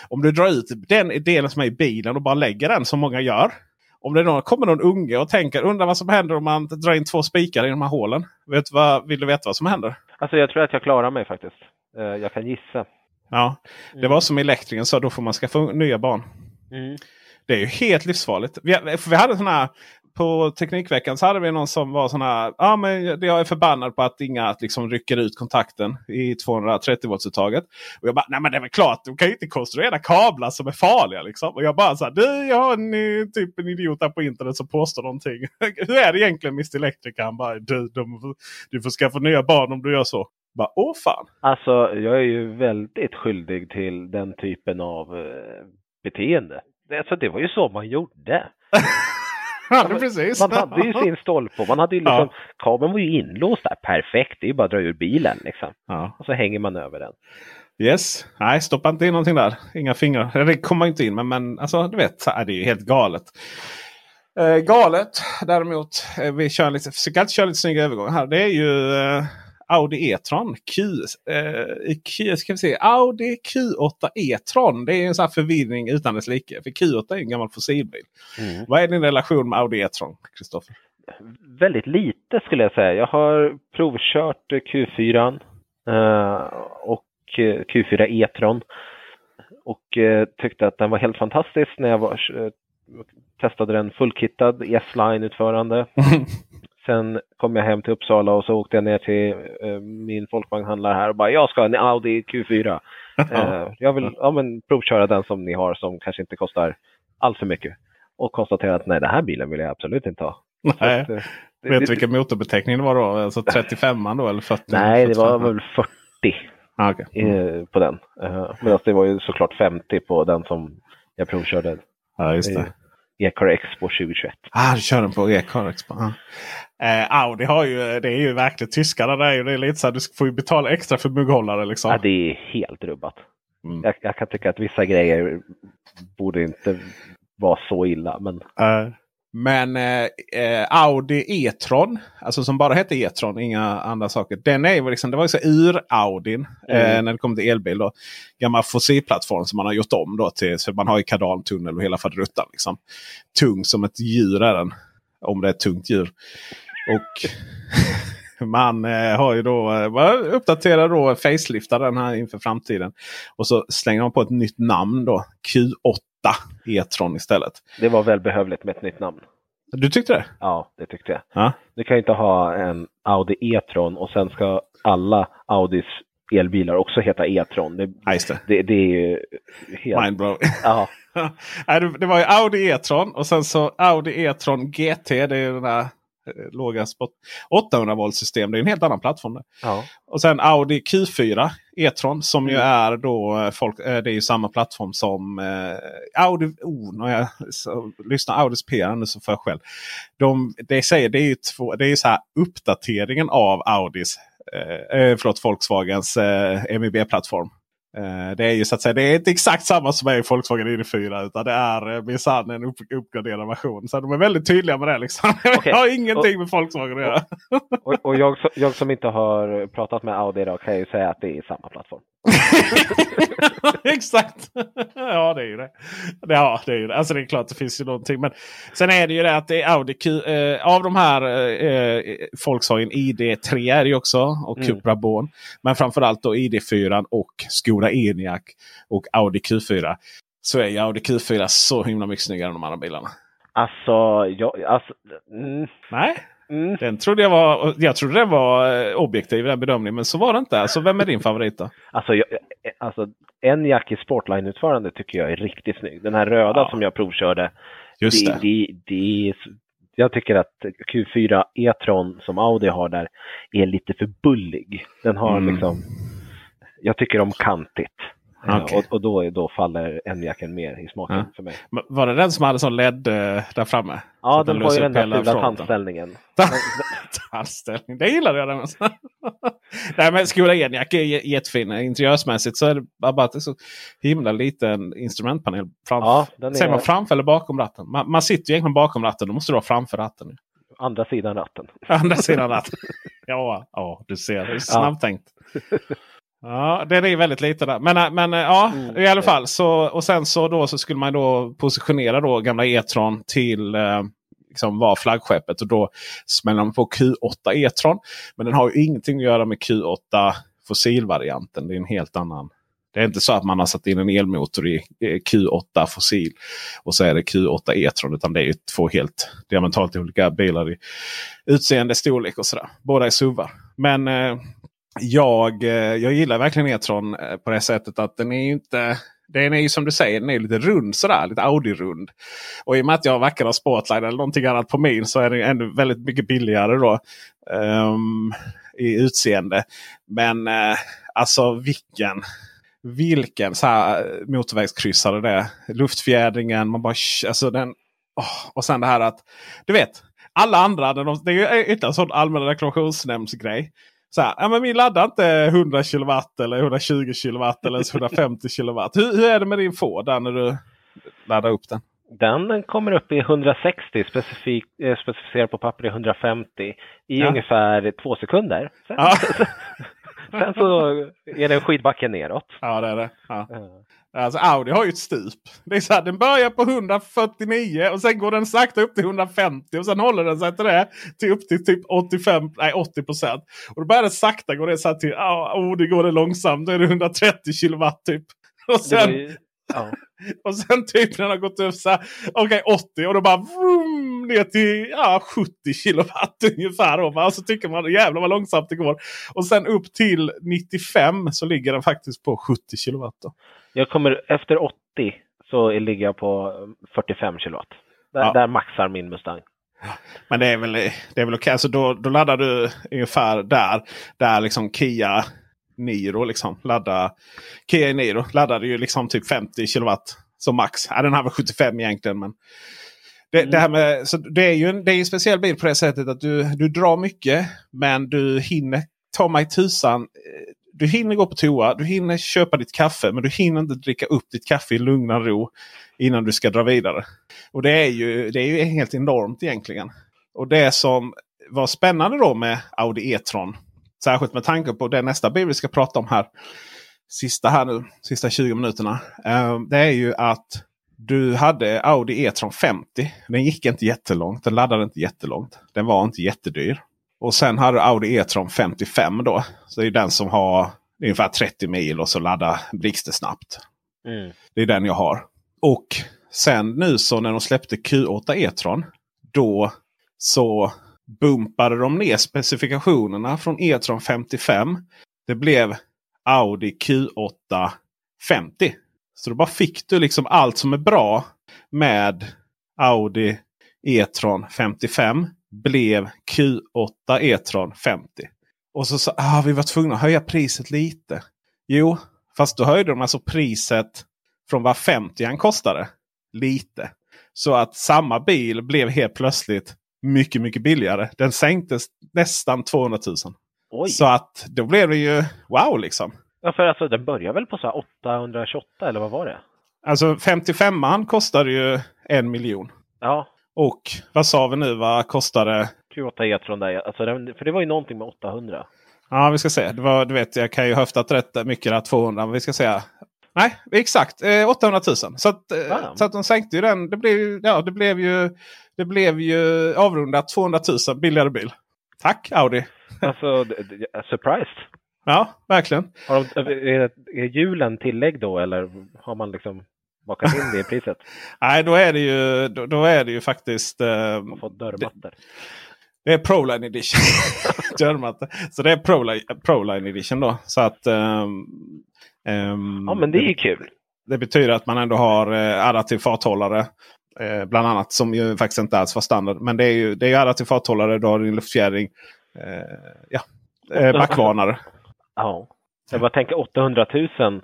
Om du drar ut den delen som är i bilen och bara lägger den som många gör. Om det då kommer någon unge och tänker undrar vad som händer om man drar in två spikar i de här hålen. Vet vad, vill du veta vad som händer? Alltså jag tror att jag klarar mig faktiskt. Eh, jag kan gissa. Ja, det var som elektrikern sa, då får man skaffa nya barn. Mm. Det är ju helt livsfarligt. Vi, vi hade såna här, på Teknikveckan så hade vi någon som var sån här. Ja, men jag är förbannad på att inga liksom, rycker ut kontakten i 230 voltsuttaget. Och jag bara, nej men det är väl klart, du kan ju inte konstruera kablar som är farliga. Liksom. Och jag bara så här, du jag har en, eh, typ en idiot där på internet som påstår någonting. Hur är det egentligen Mr Electric? Han bara, du, de, du får skaffa nya barn om du gör så. Bara, åh fan. Alltså jag är ju väldigt skyldig till den typen av eh, beteende. Alltså det var ju så man gjorde. Ja, det precis. Man hade ju sin stolpe och man hade ju liksom, Ja. kabeln var ju inlåst där perfekt. Det är ju bara att dra ur bilen liksom. Ja. Och så hänger man över den. Yes. Nej, stoppa inte in någonting där. Inga fingrar. Det kommer inte in. Men, men alltså, du vet, det är ju helt galet. Eh, galet däremot. Eh, vi kör lite, försöker alltid köra lite snygga övergångar här. Det är ju eh, Audi E-tron. Q, eh, Q, ska vi se. Audi Q8 E-tron. Det är en sån förvirring utan dess like. För Q8 är en gammal fossilbil. Mm. Vad är din relation med Audi E-tron, Kristoffer? Väldigt lite skulle jag säga. Jag har provkört eh, Q4 eh, och eh, Q4 E-tron. Och eh, tyckte att den var helt fantastisk när jag var, eh, testade den fullkittad S-line-utförande. Sen kom jag hem till Uppsala och så åkte jag ner till eh, min folkvagnhandlare här och bara jag ska ha en Audi Q4. Eh, jag vill ja, men, provköra den som ni har som kanske inte kostar allt för mycket. Och konstatera att nej, den här bilen vill jag absolut inte ha. Nej. att, eh, det- Vet du vilken motorbeteckning det var då? Alltså 35 då eller 40? Nej, det var 45? väl 40 Ah, okej. eh, på den. Uh, Medan det var ju såklart 50 på den som jag provkörde. Ja, just det. Ecar Expo 2021. Ah, du kör den på e-car Expo. Ah. Eh, Audi har ju, det är ju verkligen tyskarna. Det är ju det är lite så här, du får ju betala extra för mugghållare liksom. Ja, det är helt rubbat. Mm. Jag, jag kan tycka att vissa grejer borde inte vara så illa. Men Eh, men eh, eh, Audi E-tron, alltså som bara heter E-tron, inga andra saker. Den är ju liksom, det var ju så ur-Audin eh, Mm. när det kom till elbil. Då. Gammal fossilplattform som man har gjort om då till, så man har ju kardantunnel och hela faderuttan. Liksom. Tung som ett djur är den. Om det är ett tungt djur. Och man eh, har ju då eh, uppdaterar då faceliftar den här inför framtiden. Och så slänger man på ett nytt namn då. Q8 E-tron istället. det var välbehövligt med ett nytt namn. Du tyckte det? Ja, det tyckte jag. Ja. Du kan ju inte ha en Audi E-tron och sen ska alla Audis elbilar också heta E-tron. Det, Ja, det. det, det är ju helt... Mindblow. Ja, det- var ju Audi E-tron och sen så Audi E-tron GT. Det är den där låga spot. 800 volt system. Det är en helt annan plattform. Ja. Och sen Audi Q4 E-tron som ju Mm. är då eh, folk, eh, det är ju samma plattform som eh, Audi. Oh, när jag så, lyssnar Audis PR nu så får jag själv. De, det, säger, det är ju två, det är ju så här uppdateringen av Audis, eh, eh, förlåt Volkswagens eh, MEB-plattform. Eh, det är ju så att säga, det är inte exakt samma som är i Volkswagen ID4 utan det är eh, minsann en upp, uppgraderad version. Så de är väldigt tydliga med det. Liksom. Okej. Jag har ingenting med Volkswagen att göra. Och, och jag, som- jag som inte har pratat med Audi idag kan ju säga att det är samma plattform. Exakt! ja det är ju det. Ja, det är ju det. Alltså det är klart det finns ju någonting. Men sen är det ju det att det är Audi Q, eh, av de här eh, Volkswagen ID3 är det ju också. Och Mm. Cupra Born. Men framförallt då ID4 och Skoda Enyaq och Audi Q4. Så är ju Audi Q4 så himla mycket snyggare än de andra bilarna. Alltså, jag, alltså mm, Nej, mm. den trodde jag var, jag trodde den var eh, objektiv i den bedömningen. Men så var det inte. Alltså vem är din favorit då? Alltså, jag, alltså en jack i Sportline-utförande tycker jag är riktigt snygg. Den här röda Ja. som jag provkörde. Just det, det. det, det, är, jag tycker att Q4 E-tron som Audi har där är lite för bullig. Den har Mm. liksom, jag tycker om kantigt. Eh, Okej. Och, och då, då faller Enyaqen mer i smaken Ja. för mig. Men Var det den som hade sån LED eh, där framme? Ja, den har löser ju den där fula tandställningen. Tandställning, det gillar jag. Den. Nej men Skoda Enyaq är jättefin. Interiörsmässigt så är det bara att det är så himla liten instrumentpanel. Fram, Ja, den Säger är man framför eller bakom ratten? Man, man sitter ju egentligen bakom ratten. Då måste du vara framför ratten. andra sidan ratten. Andra sidan ratten. ja, ja, du ser. Det är snabbt tänkt. Ja, den är väldigt lite där. Men, äh, men äh, ja, Mm, i alla fall. Så, och sen så, då, så skulle man då positionera då gamla E-tron till eh, liksom vara flaggskeppet. Och då smäller man på Q8 E-tron. Men den har ju ingenting att göra med Q8 fossilvarianten. Det är en helt annan. Det är inte så att man har satt in en elmotor i eh, Q8 fossil och så är det Q8 E-tron. Utan det är ju två helt diametralt olika bilar i utseende, storlek och sådär. Båda är SUVar. Men eh, jag, eh, jag gillar verkligen E-tron eh, på det sättet att den är ju inte... Den är ju som du säger, den är lite rund sådär. Lite Audi-rund. Och i och med att jag verkar ha Sportline eller någonting annat på min så är den ännu väldigt mycket billigare då. Um, I utseende. Men uh, alltså vilken vilken så här motorvägskryssare det är. Luftfjädringen, man bara... Alltså den, oh, och sen det här att... Du vet, alla andra, de, det är ju ytterligare en sån allmän reklamationsnämndsgrej. Så här, ja, men vi laddar inte 100 kilowatt eller 120 kilowatt eller ens 150 kilowatt. Hur, hur är det med din Ford där när du laddar upp den? Den kommer upp i 160, specifik, eh, specificerat på papper i 150 i Ja. ungefär två sekunder. Sen, Ja. sen så är det en skidbacke neråt. Ja, det är det. Ja. Alltså Audi har ju ett stup. Det är så här, den börjar på 149 och sen går den sakta upp till 150 och sen håller den sig till det. Till upp till typ 85, nej 80 procent. Och då börjar det sakta gå det så här till, oh, det går det långsamt. Då är det 130 kilowatt typ. Och Det sen, ju, ja. och sen typ den har gått upp så här, okej 80 och då bara vroom, ner till ja, 70 kilowatt ungefär. Och så tycker man jävlar vad långsamt det går. Och sen upp till 95 så ligger den faktiskt på 70 kilowatt. Då. Jag kommer efter 80 så ligger jag på 45 kilowatt. Där, Ja. där maxar min Mustang. Men det är väl, det är väl okej. Alltså då, då laddar du ungefär där. Där liksom Kia Niro liksom laddar. Kia Niro laddade ju liksom typ 50 kilowatt som max. Ja, den har väl 75 egentligen. Men det, det, här med, så det är ju en, det är en speciell bil på det sättet att du, du drar mycket. Men du hinner ta mig tusan. Du hinner gå på toa, du hinner köpa ditt kaffe. Men du hinner inte dricka upp ditt kaffe i lugn och ro. Innan du ska dra vidare. Och det är ju, det är ju helt enormt egentligen. Och det som var spännande då med Audi E-tron. Särskilt med tanke på det nästa bil vi ska prata om här. Sista här nu, sista 20 minuterna. eh, det är ju att du hade Audi E-tron 50. Den gick inte jättelångt. Den laddade inte jättelångt. Den var inte jättedyr. Och sen hade du Audi E-tron 55 då. Så det är den som har ungefär 30 mil och så laddar blixtsnabbt. Mm. Det är den jag har. Och sen nu så när de släppte Q8 E-tron. Då så bumpade de ner specifikationerna från E-tron 55. Det blev Audi Q8 50. Så då bara fick du liksom allt som är bra med Audi E-tron 55. Blev Q8 E-tron 50. Och så sa ah, vi var tvungna att höja priset lite. Jo, fast då höjde de alltså priset från vad 50 kostade. Lite. Så att samma bil blev helt plötsligt mycket, mycket billigare. Den sänktes nästan 200 000. Oj! Så att då blev det ju wow liksom. Ja, för alltså den börjar väl på så här 828 eller vad var det? Alltså 55an kostade ju en miljon. Ja, Och vad sa vi nu? Vad kostade? Q8 E-tron där. Alltså den, för det var ju någonting med 800. Ja, vi ska se. Det var, du vet, jag kan ju höftat rätt mycket där. 200. Men vi ska säga. Nej, exakt. Eh, 800 000. Så att, eh, Ah. så att de sänkte ju den. Det blev, ja, det blev ju, det blev ju avrundat 200 000 billigare bil. Tack Audi! Alltså, surprised. Ja, verkligen. Har de, är, är julen tillägg då eller har man liksom bakat in det i priset? Nej, då är det ju, då, då är det ju faktiskt... Eh, Och fått dörrmattor? det är Proline Edition. Så det är Proline, Proline Edition då. Så att... ehm, Ja, men det är ju kul. Det betyder att man ändå har eh, adaptiv farthållare. Eh, bland annat som ju faktiskt inte alls var standard. Men det är ju, det är ju adaptiv farthållare, du har din luftfjädring. Eh, ja, eh, backvarnare. Ja. Jag bara tänker 800 000.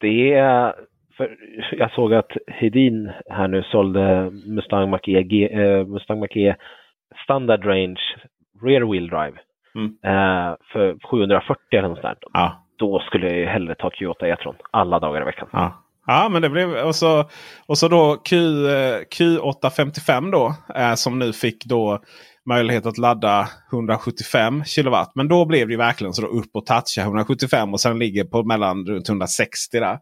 Det är... För jag såg att Hedin här nu sålde Mustang Mach-E eh, Mustang Mach-E Standard Range Rear Wheel Drive Mm. för 740 eller något sånt. Ja. Då skulle jag ju hellre ta Q8 E-tron alla dagar i veckan. Ja. Ja, men det blev och så, och så då Q, eh, Q855 då. Eh, som nu fick då möjlighet att ladda 175 kilowatt. Men då blev det ju verkligen så då upp och toucha 175 och sen ligger på mellan runt 160 där.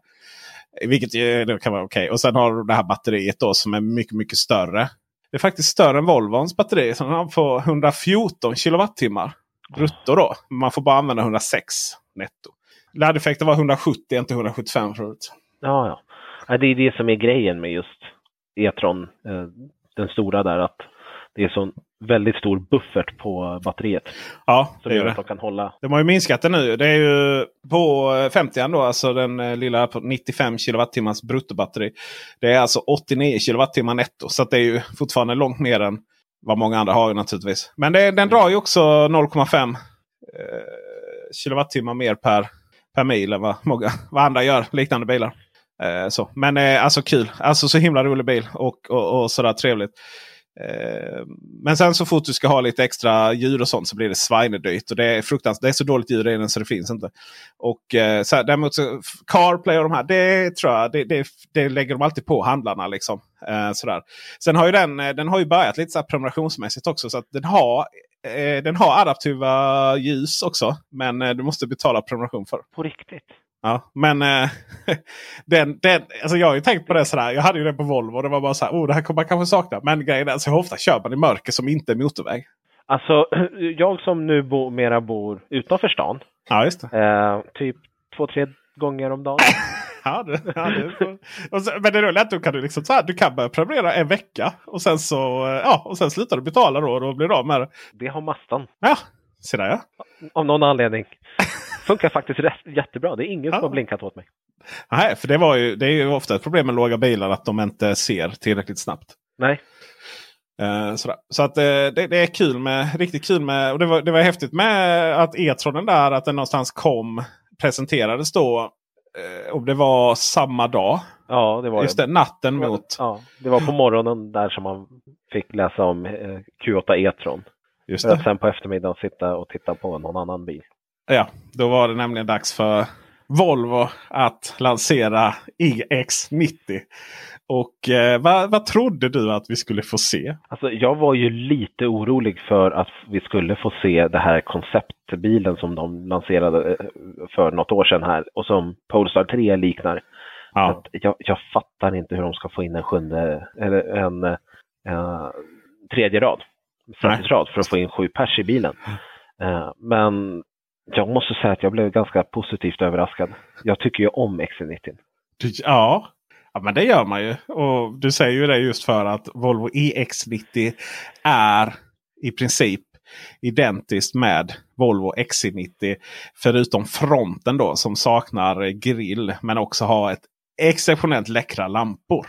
Vilket ju eh, kan vara okej. Och sen har du det här batteriet då som är mycket, mycket större. Det är faktiskt större än Volvons batteri. Så den har på 114 kilowattimmar brutto då. Man får bara använda 106 netto. Laddeffekten var 170, inte 175 förut. Ja, ja. Det är det som är grejen med just E-tron, eh, den stora där, att det är så väldigt stor buffert på batteriet. Ja, det gör det. de kan hålla. De har ju minskat det nu. Det är ju på eh, 50 då, alltså den eh, lilla på 95 kilowattimmars bruttobatteri. Det är alltså 89 kilowattimmar netto. Så det är ju fortfarande långt mer än vad många andra har naturligtvis. Men det, den drar ju också 0,5 eh, kilowattimmar mer per, per mil än vad, många, vad andra gör. Liknande bilar. Eh, så. Men eh, alltså kul. Alltså så himla rolig bil och, och, och sådär trevligt. Eh, men sen så fort du ska ha lite extra djur och sånt så blir det svinedyrt. Och det är fruktansvärt. Det är så dåligt ljud i den så det finns inte. Och eh, så här, däremot så CarPlay och de här. Det tror jag. Det, det, det lägger de alltid på handlarna. Liksom. Eh, sådär. Sen har ju den, eh, den har ju börjat lite så här prenumerationsmässigt också. Så att den har, eh, den har adaptiva ljus också. Men eh, du måste betala prenumeration för. På riktigt? Ja, men eh, den, den, alltså jag har ju tänkt på det sådär. Jag hade ju den på Volvo och det var bara så här. Oh, det här kommer man kanske sakna. Men grejen är att så ofta kör man i mörker som inte är motorväg. Alltså, jag som nu bo, mera bor utanför stan, Ja, just det. eh, typ två, tre gånger om dagen. Ja, det, ja, det, och så, men det roliga är att du kan, du liksom, så här, du kan börja prenumerera en vecka. Och sen så eh, ja, och sen slutar du betala då och då blir du av med det. Det har Mastan. Ja, se där ja. Av någon anledning. Funkar faktiskt rätt, jättebra. Det är ingen som har blinkat åt mig. Nej, för det, var ju, det är ju ofta ett problem med låga bilar att de inte ser tillräckligt snabbt. Nej. Sådär. Så att eh, det, det är kul med, riktigt kul med, och det var, det var häftigt med att E-tronen där, att den någonstans kom, presenterades då. Eh, och det var samma dag. Ja, det var Just det, natten det. var- mot. Ja, det var på morgonen där som man fick läsa om eh, Q8 E-tron. Just det. sen på eftermiddagen sitta och titta på någon annan bil. Ja, då var det nämligen dags för Volvo att lansera EX90. Och eh, vad, vad trodde du att vi skulle få se? Alltså, jag var ju lite orolig för att vi skulle få se det här konceptbilen som de lanserade eh, för något år sedan här och som Polestar 3 liknar. Ja. Jag, jag fattar inte hur de ska få in en sjunde, eller en eh, tredje rad, sätesrad för att få in sju pers i bilen. Eh, men jag måste säga att jag blev ganska positivt överraskad. Jag tycker ju om XC90. Du, ja. ja, men det gör man ju. Och du säger ju det just för att Volvo EX90 är i princip identiskt med Volvo XC90. Förutom fronten då som saknar grill men också har ett exceptionellt läckra lampor.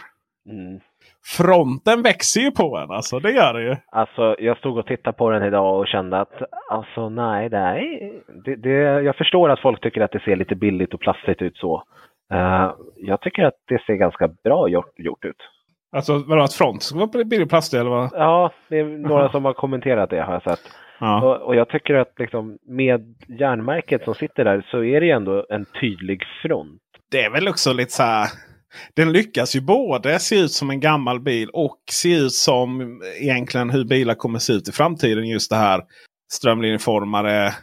Mm. Fronten växer ju på en alltså, det gör det ju. Alltså, jag stod och tittade på den idag och kände att alltså nej, är, det, det Jag förstår att folk tycker att det ser lite billigt och plastigt ut så. Eh, jag tycker att det ser ganska bra gjort, gjort ut. Alltså vadå att front ska vara billig plastig eller vad? Ja, det är några som har kommenterat det har jag sett. Ja. Och, och jag tycker att liksom, med järnmärket som sitter där så är det ändå en tydlig front. Det är väl också lite så här. Den lyckas ju både se ut som en gammal bil och se ut som egentligen hur bilar kommer se ut i framtiden. Just det här strömlinjeformade,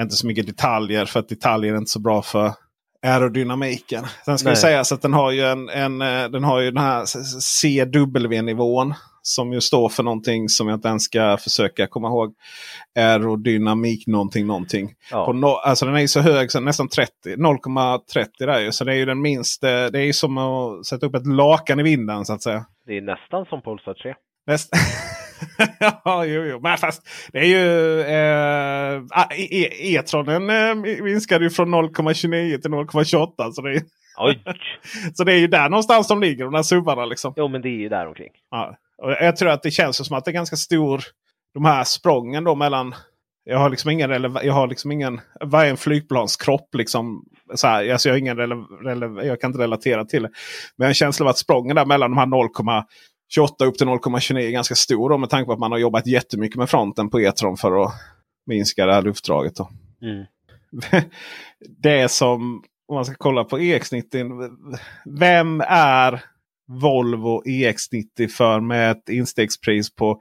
inte så mycket detaljer för att detaljer är inte så bra för aerodynamiken. Sen ska Nej. det sägas att den har ju, en, en, eh, den, har ju den här CW-nivån. Som ju står för någonting som jag inte ens ska försöka komma ihåg. Aerodynamik någonting någonting. Ja. No, alltså den är ju så hög så nästan 30. 0,30 där ju. Så det är ju den minsta. Det är ju som att sätta upp ett lakan i vinden så att säga. Det är nästan som Polestar 3. Näst... ja, jo, jo. Men fast det är ju... Eh, ah, e- e- E-tronen eh, minskade ju från 0,29 till 0,28. Så det är, Oj! Så det är ju där någonstans de ligger, de där subbarna. Liksom. Jo, men det är ju där omkring. Ja. Och jag tror att det känns som att det är ganska stor, de här sprången då mellan jag har liksom ingen, jag har liksom ingen vad är en flygplanskropp? Liksom, så här, alltså jag, har ingen jag kan inte relatera till det. Men jag har en känsla av att sprången där mellan de här 0,28 upp till 0,29 är ganska stor. Då, med tanke på att man har jobbat jättemycket med fronten på E-tron för att minska det här luftdraget. Då. Mm. det som, om man ska kolla på EX90. Vem är Volvo EX90 för med ett instegspris på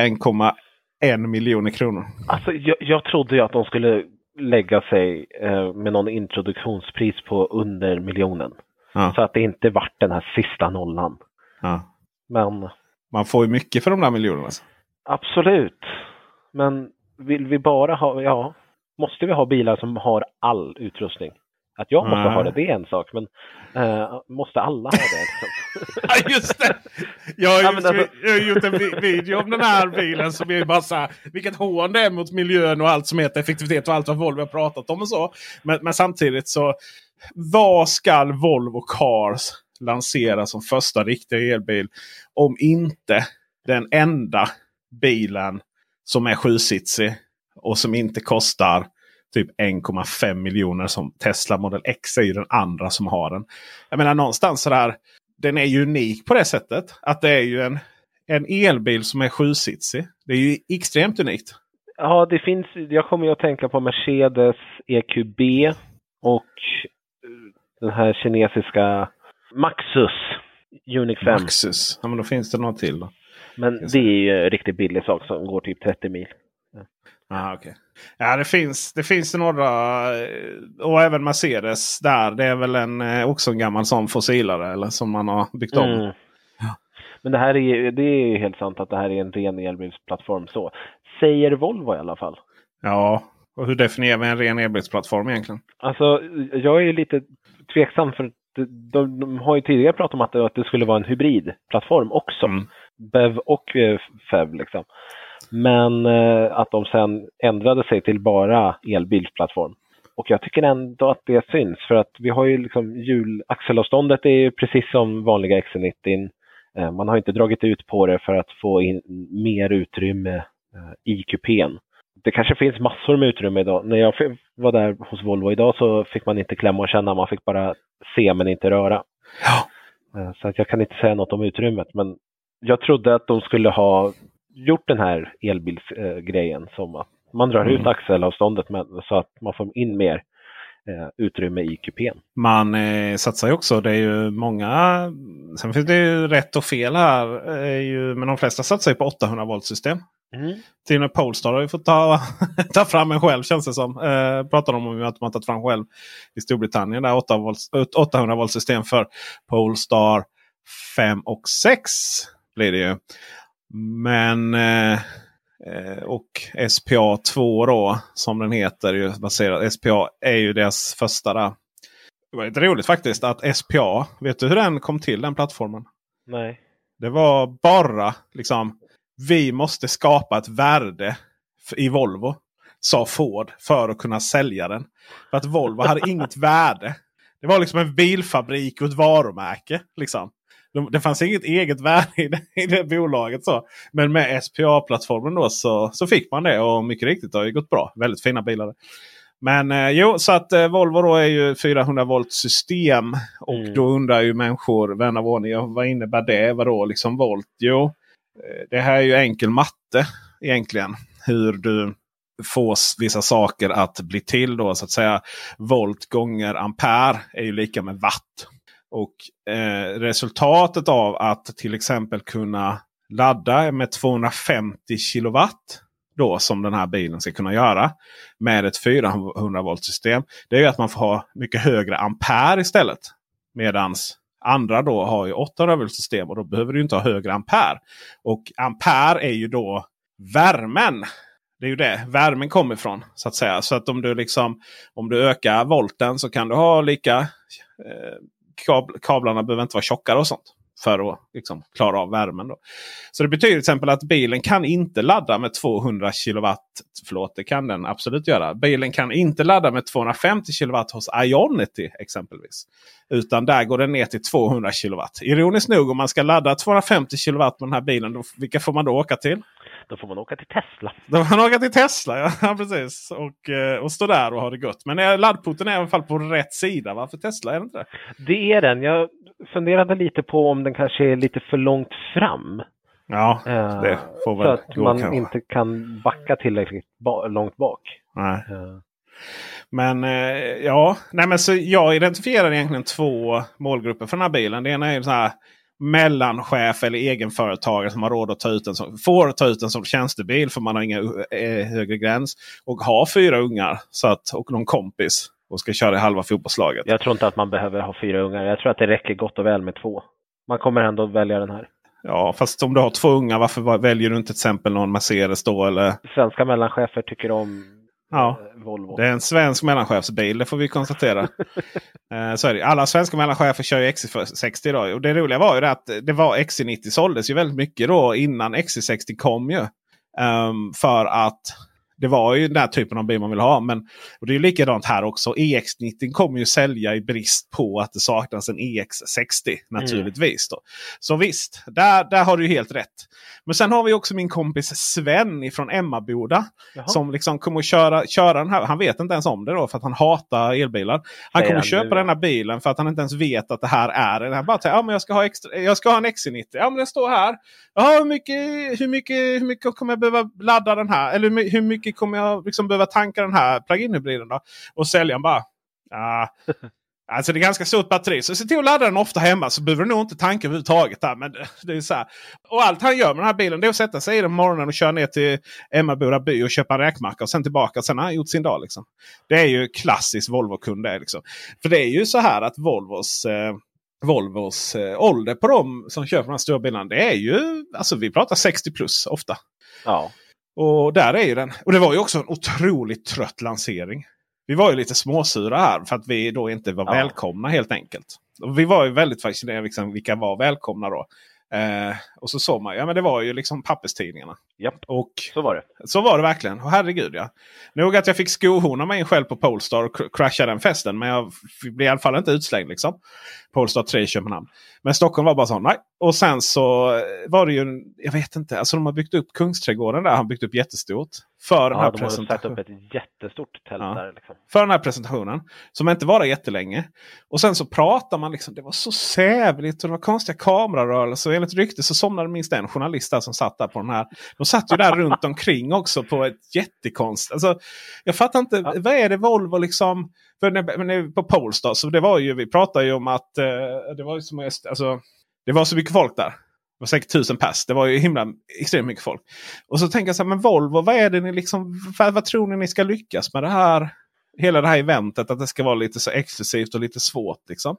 1,1 miljoner kronor? Alltså, jag, jag trodde ju att de skulle lägga sig eh, med någon introduktionspris på under miljonen. Ja. Så att det inte vart den här sista nollan. Ja. Men Man får ju mycket för de där miljonerna. Alltså. absolut. Men vill vi bara ha, ja, måste vi ha bilar som har all utrustning? Att jag måste Nej. ha det, det är en sak. Men eh, måste alla ha det? Liksom? Ja just det! Jag har, Ja, men alltså- jag har gjort en vi- video om den här bilen som är bara så här, vilket hån det är mot miljön och allt som heter effektivitet och allt vad Volvo har pratat om och så. Men, men samtidigt så, vad ska Volvo Cars lansera som första riktiga elbil om inte den enda bilen som är sjusitsig och som inte kostar typ 1,5 miljoner som Tesla Model X är ju den andra som har den. Jag menar någonstans sådär. Den är ju unik på det sättet att det är ju en, en elbil som är sjusitsig. Det är ju extremt unikt. Ja, det finns, jag kommer ju att tänka på Mercedes EQB och eh, den här kinesiska Maxus Uniq 5. Maxus. Ja, men då finns det något till då. Men det är ju en riktigt billig sak som går typ 30 mil. Aha, okay. Ja, det finns det finns några. eh, Och även Mercedes där. Det är väl en, eh, också en gammal sån fossilare eller som man har byggt om. Mm. Men det här är det är helt sant att det här är en ren elbilsplattform så. Säger Volvo i alla fall. Ja, och hur definierar vi en ren elbilsplattform egentligen? Alltså, jag är ju lite tveksam för de, de, de har ju tidigare pratat om att det, att det skulle vara en hybridplattform också. Mm. BEV och eh, FEV liksom. Men eh, att de sen ändrade sig till bara elbilsplattform. Och jag tycker ändå att det syns för att vi har ju liksom hjulaxelavståndet är ju precis som vanliga XC90. Eh, man har inte dragit ut på det för att få in mer utrymme eh, i kupén. Det kanske finns massor med utrymme idag. När jag var där hos Volvo idag så fick man inte klämma och känna, man fick bara se men inte röra. Eh, Så att jag kan inte säga något om utrymmet men jag trodde att de skulle ha gjort den här elbilsgrejen som att man drar ut Mm. axelavståndet men, så att man får in mer eh, utrymme i kupén. Man eh, satsar ju också. Det är ju många. Sen finns det ju rätt och fel här. Är ju, men de flesta satsar ju på 800 volt system. Till och med Polestar har ju fått ta, ta fram en själv känns det som. Eh, pratar de om att man tagit fram själv i Storbritannien. Där 8 volts, 800 volt system för Polestar 5 och 6 blir det ju. Men eh, eh, och SPA 2 då som den heter. Ju baserad, SPA är ju deras första där. Det var lite roligt faktiskt att SPA, vet du hur den kom till den plattformen? Nej. Det var bara liksom vi måste skapa ett värde i Volvo. Sa Ford för att kunna sälja den. För att Volvo hade inget värde. Det var liksom en bilfabrik och ett varumärke. Liksom. De- Det fanns inget eget värde i det, i det bolaget. Så. Men med SPA-plattformen då så, så fick man det. Och mycket riktigt det har ju gått bra. Väldigt fina bilar. Men eh, jo, så att eh, Volvo då är ju 400 volt system. Och då undrar ju människor, vän av ordning, ja, vad innebär det? Vadå liksom volt? Jo, eh, det här är ju enkel matte egentligen. Hur du får vissa saker att bli till då så att säga. Volt gånger ampere är ju lika med watt. Och eh, resultatet av att till exempel kunna ladda med 250 kilowatt. Då som den här bilen ska kunna göra. Med ett 400 volt system. Det är ju att man får ha mycket högre ampere istället. Medans andra då har ju 800 volt system och då behöver du inte ha högre ampere. Och ampere är ju då värmen. Det är ju det värmen kommer ifrån. Så att säga. Så att om du liksom om du ökar volten så kan du ha lika eh, kab kablarna behöver inte vara tjockare och sånt. för att liksom, klara av värmen. Då. Så det betyder till exempel att bilen kan inte ladda med 200 kilowatt. Förlåt, det kan den absolut göra. Bilen kan inte ladda med 250 kilowatt hos Ionity exempelvis. Utan där går den ner till 200 kilowatt. Ironiskt nog om man ska ladda 250 kilowatt med den här bilen. Då, vilka får man då åka till? Då får man åka till Tesla. Då får man åka till Tesla, ja precis. Och, eh, och stå där och ha det gott. Men eh, laddporten är i alla fall på rätt sida. Varför Tesla är det inte det? Det är den. Jag funderade lite på om den kanske är lite för långt fram. Ja, Eh, det får så väl att gå man kanske. inte kan backa tillräckligt ba- långt bak. Nej. Eh, Men ja, nej men så jag identifierar egentligen två målgrupper för den här bilen. Det ena är sån här mellanchef eller egenföretagare som har råd att ta ut den som, får ta ut den som tjänstebil för man har inga eh, högre gräns. Och har fyra ungar så att, och någon kompis och ska köra i halva fotbollslaget. Jag tror inte att man behöver ha fyra ungar. Jag tror att det räcker gott och väl med två. Man kommer ändå att välja den här. Ja, fast om du har två ungar, varför väljer du inte till exempel någon Mercedes då? Eller? Svenska mellanchefer tycker om Ja, eh, Volvo. det är en svensk mellanchefsbil, det får vi konstatera. eh, så är det. Alla svenska mellanchefer kör ju XC60 idag. Och det roliga var ju det att det var XC90 såldes ju väldigt mycket då innan XC60 kom ju. Ehm, för att det var ju den här typen av bil man vill ha. Men, och det är ju likadant här också. EX90 kommer ju sälja i brist på att det saknas en EX60 naturligtvis. Då. Så visst, där, där har du helt rätt. Men sen har vi också min kompis Sven från Emmaboda. Jaha. Som liksom kommer att köra, köra den här. Han vet inte ens om det då för att han hatar elbilar. Han kommer att köpa den här bilen för att han inte ens vet att det här är den. Han bara säger ja, men jag, ska ha extra, jag ska ha en XC90. Ja men den står här. Ja, hur, mycket, hur, mycket, hur mycket kommer jag behöva ladda den här? Eller hur my- hur mycket kommer jag liksom behöva tanka den här plug-in hybriden då? Och säljaren bara. Ah, Alltså det är ganska stort batteri. Så se till att ladda den ofta hemma så behöver du nog inte tanka överhuvudtaget. Där. Men det- är så här. Och allt han gör med den här bilen det är att sätta sig i den morgonen och köra ner till Emmaboda by och köpa en räkmacka. Och sen tillbaka. Sen har han gjort sin dag. Liksom. Det är ju klassisk Volvo-kund. Liksom. För det är ju så här att Volvos, eh, Volvos eh, ålder på de som köper de här stora bilarna. Det är ju, alltså vi pratar 60 plus ofta. Ja. Och där är ju den. Och det var ju också en otroligt trött lansering. Vi var ju lite småsura här för att vi då inte var Ja. välkomna helt enkelt. Och vi var ju väldigt fascinerade liksom, vilka var välkomna då. Eh, och så såg man, ja men det var ju liksom papperstidningarna. Japp, Och så var det. så var det verkligen. Och herregud ja. Nog att jag fick skohorna mig själv på Polestar och cr- crasha den festen. Men jag blev i alla fall inte utslängd liksom. Polestar 3 i Köpenhamn. Men Stockholm var bara så nej. Och sen så var det ju, jag vet inte, alltså de har byggt upp Kungsträdgården där. Han byggt upp jättestort. För den här Ja, de har satt upp presentationen. ett jättestort tält Ja. där. Liksom. För den här presentationen. Som inte var jättelänge. Och sen så pratar man liksom. Det var så sävligt och det var konstiga kamerarörelser. Enligt rykte så somnade minst en journalist där som satt där på den här. De satt ju där runt omkring också på ett jättekonst. Alltså, jag fattar inte. Ja. Vad är det Volvo liksom? För när, när, på Polestar så det var ju. Vi pratade ju om att eh, det var ju som alltså, Det var så mycket folk där. Det var säkert tusen pass. Det var ju himla extremt mycket folk. Och så tänker jag så här, men Volvo, vad är det ni liksom, vad, vad tror ni ni ska lyckas med det här? Hela det här eventet, att det ska vara lite så exklusivt och lite svårt. Liksom.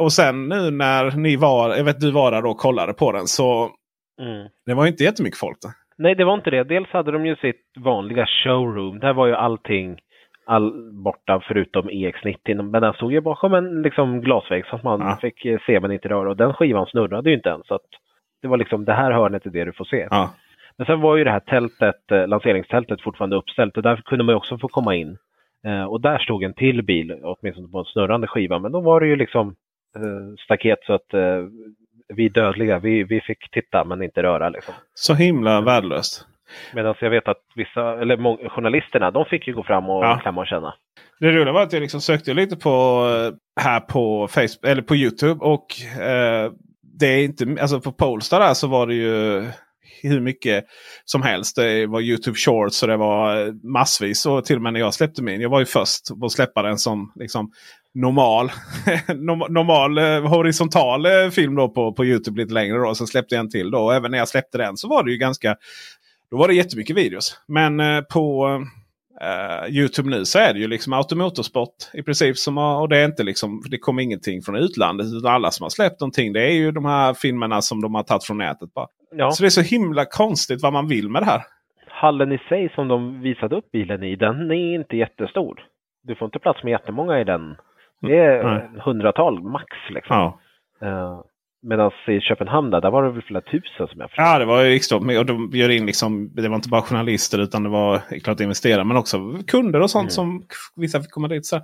Och sen nu när ni var, jag vet du var där då och kollade på den så Mm. det var inte jättemycket folk. Då. Nej, det var inte det. Dels hade de ju sitt vanliga showroom. Där var ju allting all, borta förutom EX90. Men den stod ju bakom en liksom, glasvägg så att man Ja. fick eh, se men inte röra. Och den skivan snurrade ju inte ens. Så att det var liksom det här hörnet är det du får se. Ja. Men sen var ju det här tältet, eh, lanseringstältet fortfarande uppställt och där kunde man ju också få komma in. Eh, och där stod en till bil, åtminstone på en snurrande skiva. Men då var det ju liksom staket så att eh, vi dödliga, vi, vi fick titta men inte röra liksom. Så himla värdelöst. Medan jag vet att vissa, eller journalisterna, de fick ju gå fram och Ja. klämma och känna. Det roliga var att jag liksom sökte lite på eh, här på Facebook eller på Youtube. Och eh, det är inte, alltså på Polestar där så var det ju hur mycket som helst. Det var Youtube Shorts och det var massvis. Och till och med när jag släppte min. Jag var ju först på att släppa den som liksom normal, normal eh, horisontal eh, film då på, på Youtube lite längre. Då. Sen släppte jag en till då. Och även när jag släppte den så var det ju ganska då var det jättemycket videos. Men eh, på eh, Youtube nu så är det ju liksom automotorsport i princip. Som och det är inte liksom, det kommer ingenting från utlandet. Utan alla som har släppt någonting det är ju de här filmerna som de har tagit från nätet. bara. Ja, Så det är så himla konstigt vad man vill med det här. hallen i sig som de visade upp bilen i, den är inte jättestor. Du får inte plats med jättemånga i den. Det är Nej. hundratal max liksom. Ja. Eh, Medan i Köpenhamn där, där var det väl flera tusen som jag förstod. Ja, det var ju extremt. Och de bjöd in liksom, det var inte bara journalister utan det var klart investerare men också kunder och sånt Mm. som vissa fick komma dit. Så,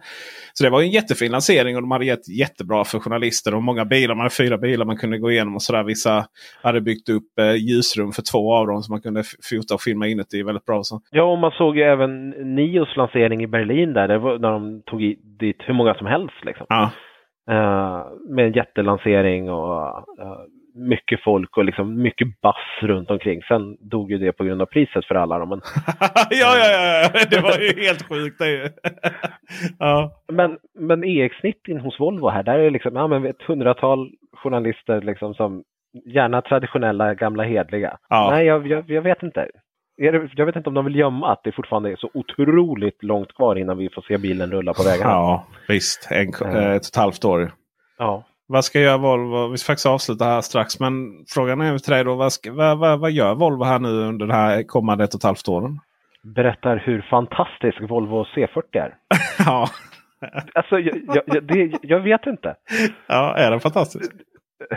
så det var en jättefin lansering och de hade gett jättebra för journalister. Och många bilar, man hade fyra bilar man kunde gå igenom och sådär. Vissa hade byggt upp eh, ljusrum för två av dem så man kunde fota och filma inuti väldigt bra. Så. Ja, och man såg ju även Nios lansering i Berlin där, var, när de tog dit hur många som helst. Liksom. Ja. Eh, med en jättelansering och eh, mycket folk och liksom mycket bass runt omkring. Sen dog ju det på grund av priset för alla. Dem, men, ja, ja, ja, det var ju helt sjukt. Det ja. men, men EX90 hos Volvo här, där är det liksom, ja, men ett hundratal journalister liksom som gärna traditionella, gamla, hedliga. Ja. Nej, jag, jag, jag vet inte. Det, jag vet inte om de vill gömma att det fortfarande är så otroligt långt kvar innan vi får se bilen rulla på vägarna. ja, visst. En, eh, ett och ett halvt år. Ja. Vad ska göra Volvo? Vi ska faktiskt avsluta här strax. Men frågan är till dig då. Vad, ska, vad, vad, vad gör Volvo här nu under det här kommande ett och ett halvt åren? Berättar hur fantastisk Volvo C40 är. ja. Alltså, jag, jag, det, jag vet inte. ja, är den fantastisk?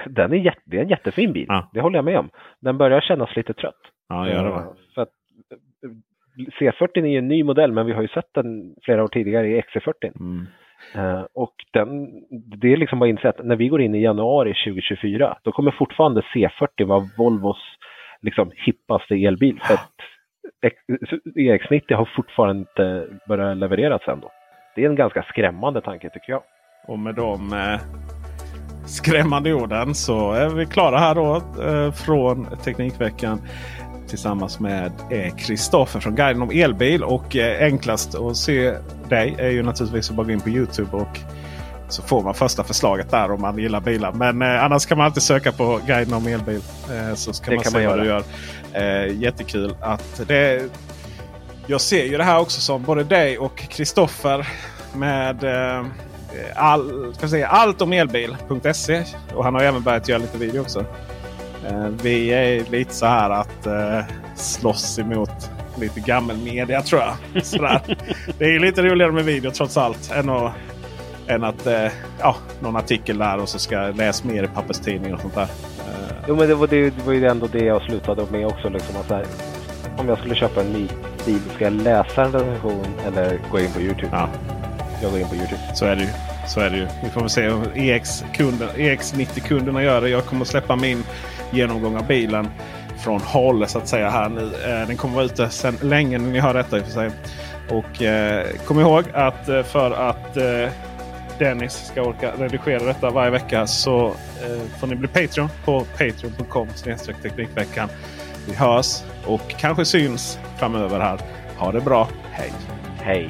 Den är, jätte, det är en jättefin bil. Ja. Det håller jag med om. Den börjar kännas lite trött. Ja, gör det va? Eh, För att eh, C40 är ju en ny modell men vi har ju sett den flera år tidigare i XC40. Mm. Eh, och den, det är liksom bara insett när vi går in i januari 2024 då kommer fortfarande C40 vara Volvos liksom hippaste elbil. För att EX90 har fortfarande inte börjat levereras ändå. Det är en ganska skrämmande tanke tycker jag. Och med de eh, skrämmande orden så är vi klara här då eh, från Teknikveckan. Tillsammans med eh, Kristoffer från Guiden om elbil. Och eh, enklast att se dig är ju naturligtvis att bara gå in på Youtube. och så får man första förslaget där om man gillar bilar. Men eh, annars kan man alltid söka på Guiden om elbil. Eh, så ska Det man kan se man vad du gör. göra. Eh, jättekul att det jag ser ju det här också som både dig och Kristoffer med eh, all, ska säga, allt om elbil.se. Och han har även börjat göra lite video också. Eh, vi är lite så här att eh, slåss emot lite gammal media tror jag. Sådär. det är lite roligare med video trots allt. Än att, än att eh, ja, någon artikel där och så ska läsa mer i papperstidning och sånt där. Eh, Jo men det var, det, det var ju ändå det jag slutade med också. Liksom, att här, om jag skulle köpa en ny bil, ska jag läsa en recension eller gå in på Youtube? Ja. Jag går in på Youtube. Så är det ju. Så är det ju. Vi får väl se hur EX-kunden, EX90-kunderna gör det. Jag kommer att släppa min genomgång av bilen från håll så att säga här nu. Eh, Den kommer vara ute sedan länge när ni hör detta i och för sig. Och eh, kom ihåg att eh, för att eh, Dennis ska orka redigera detta varje vecka så eh, får ni bli Patreon på patreon.com teknikveckan. Vi hörs och kanske syns framöver här. Ha det bra. Hej! Hej!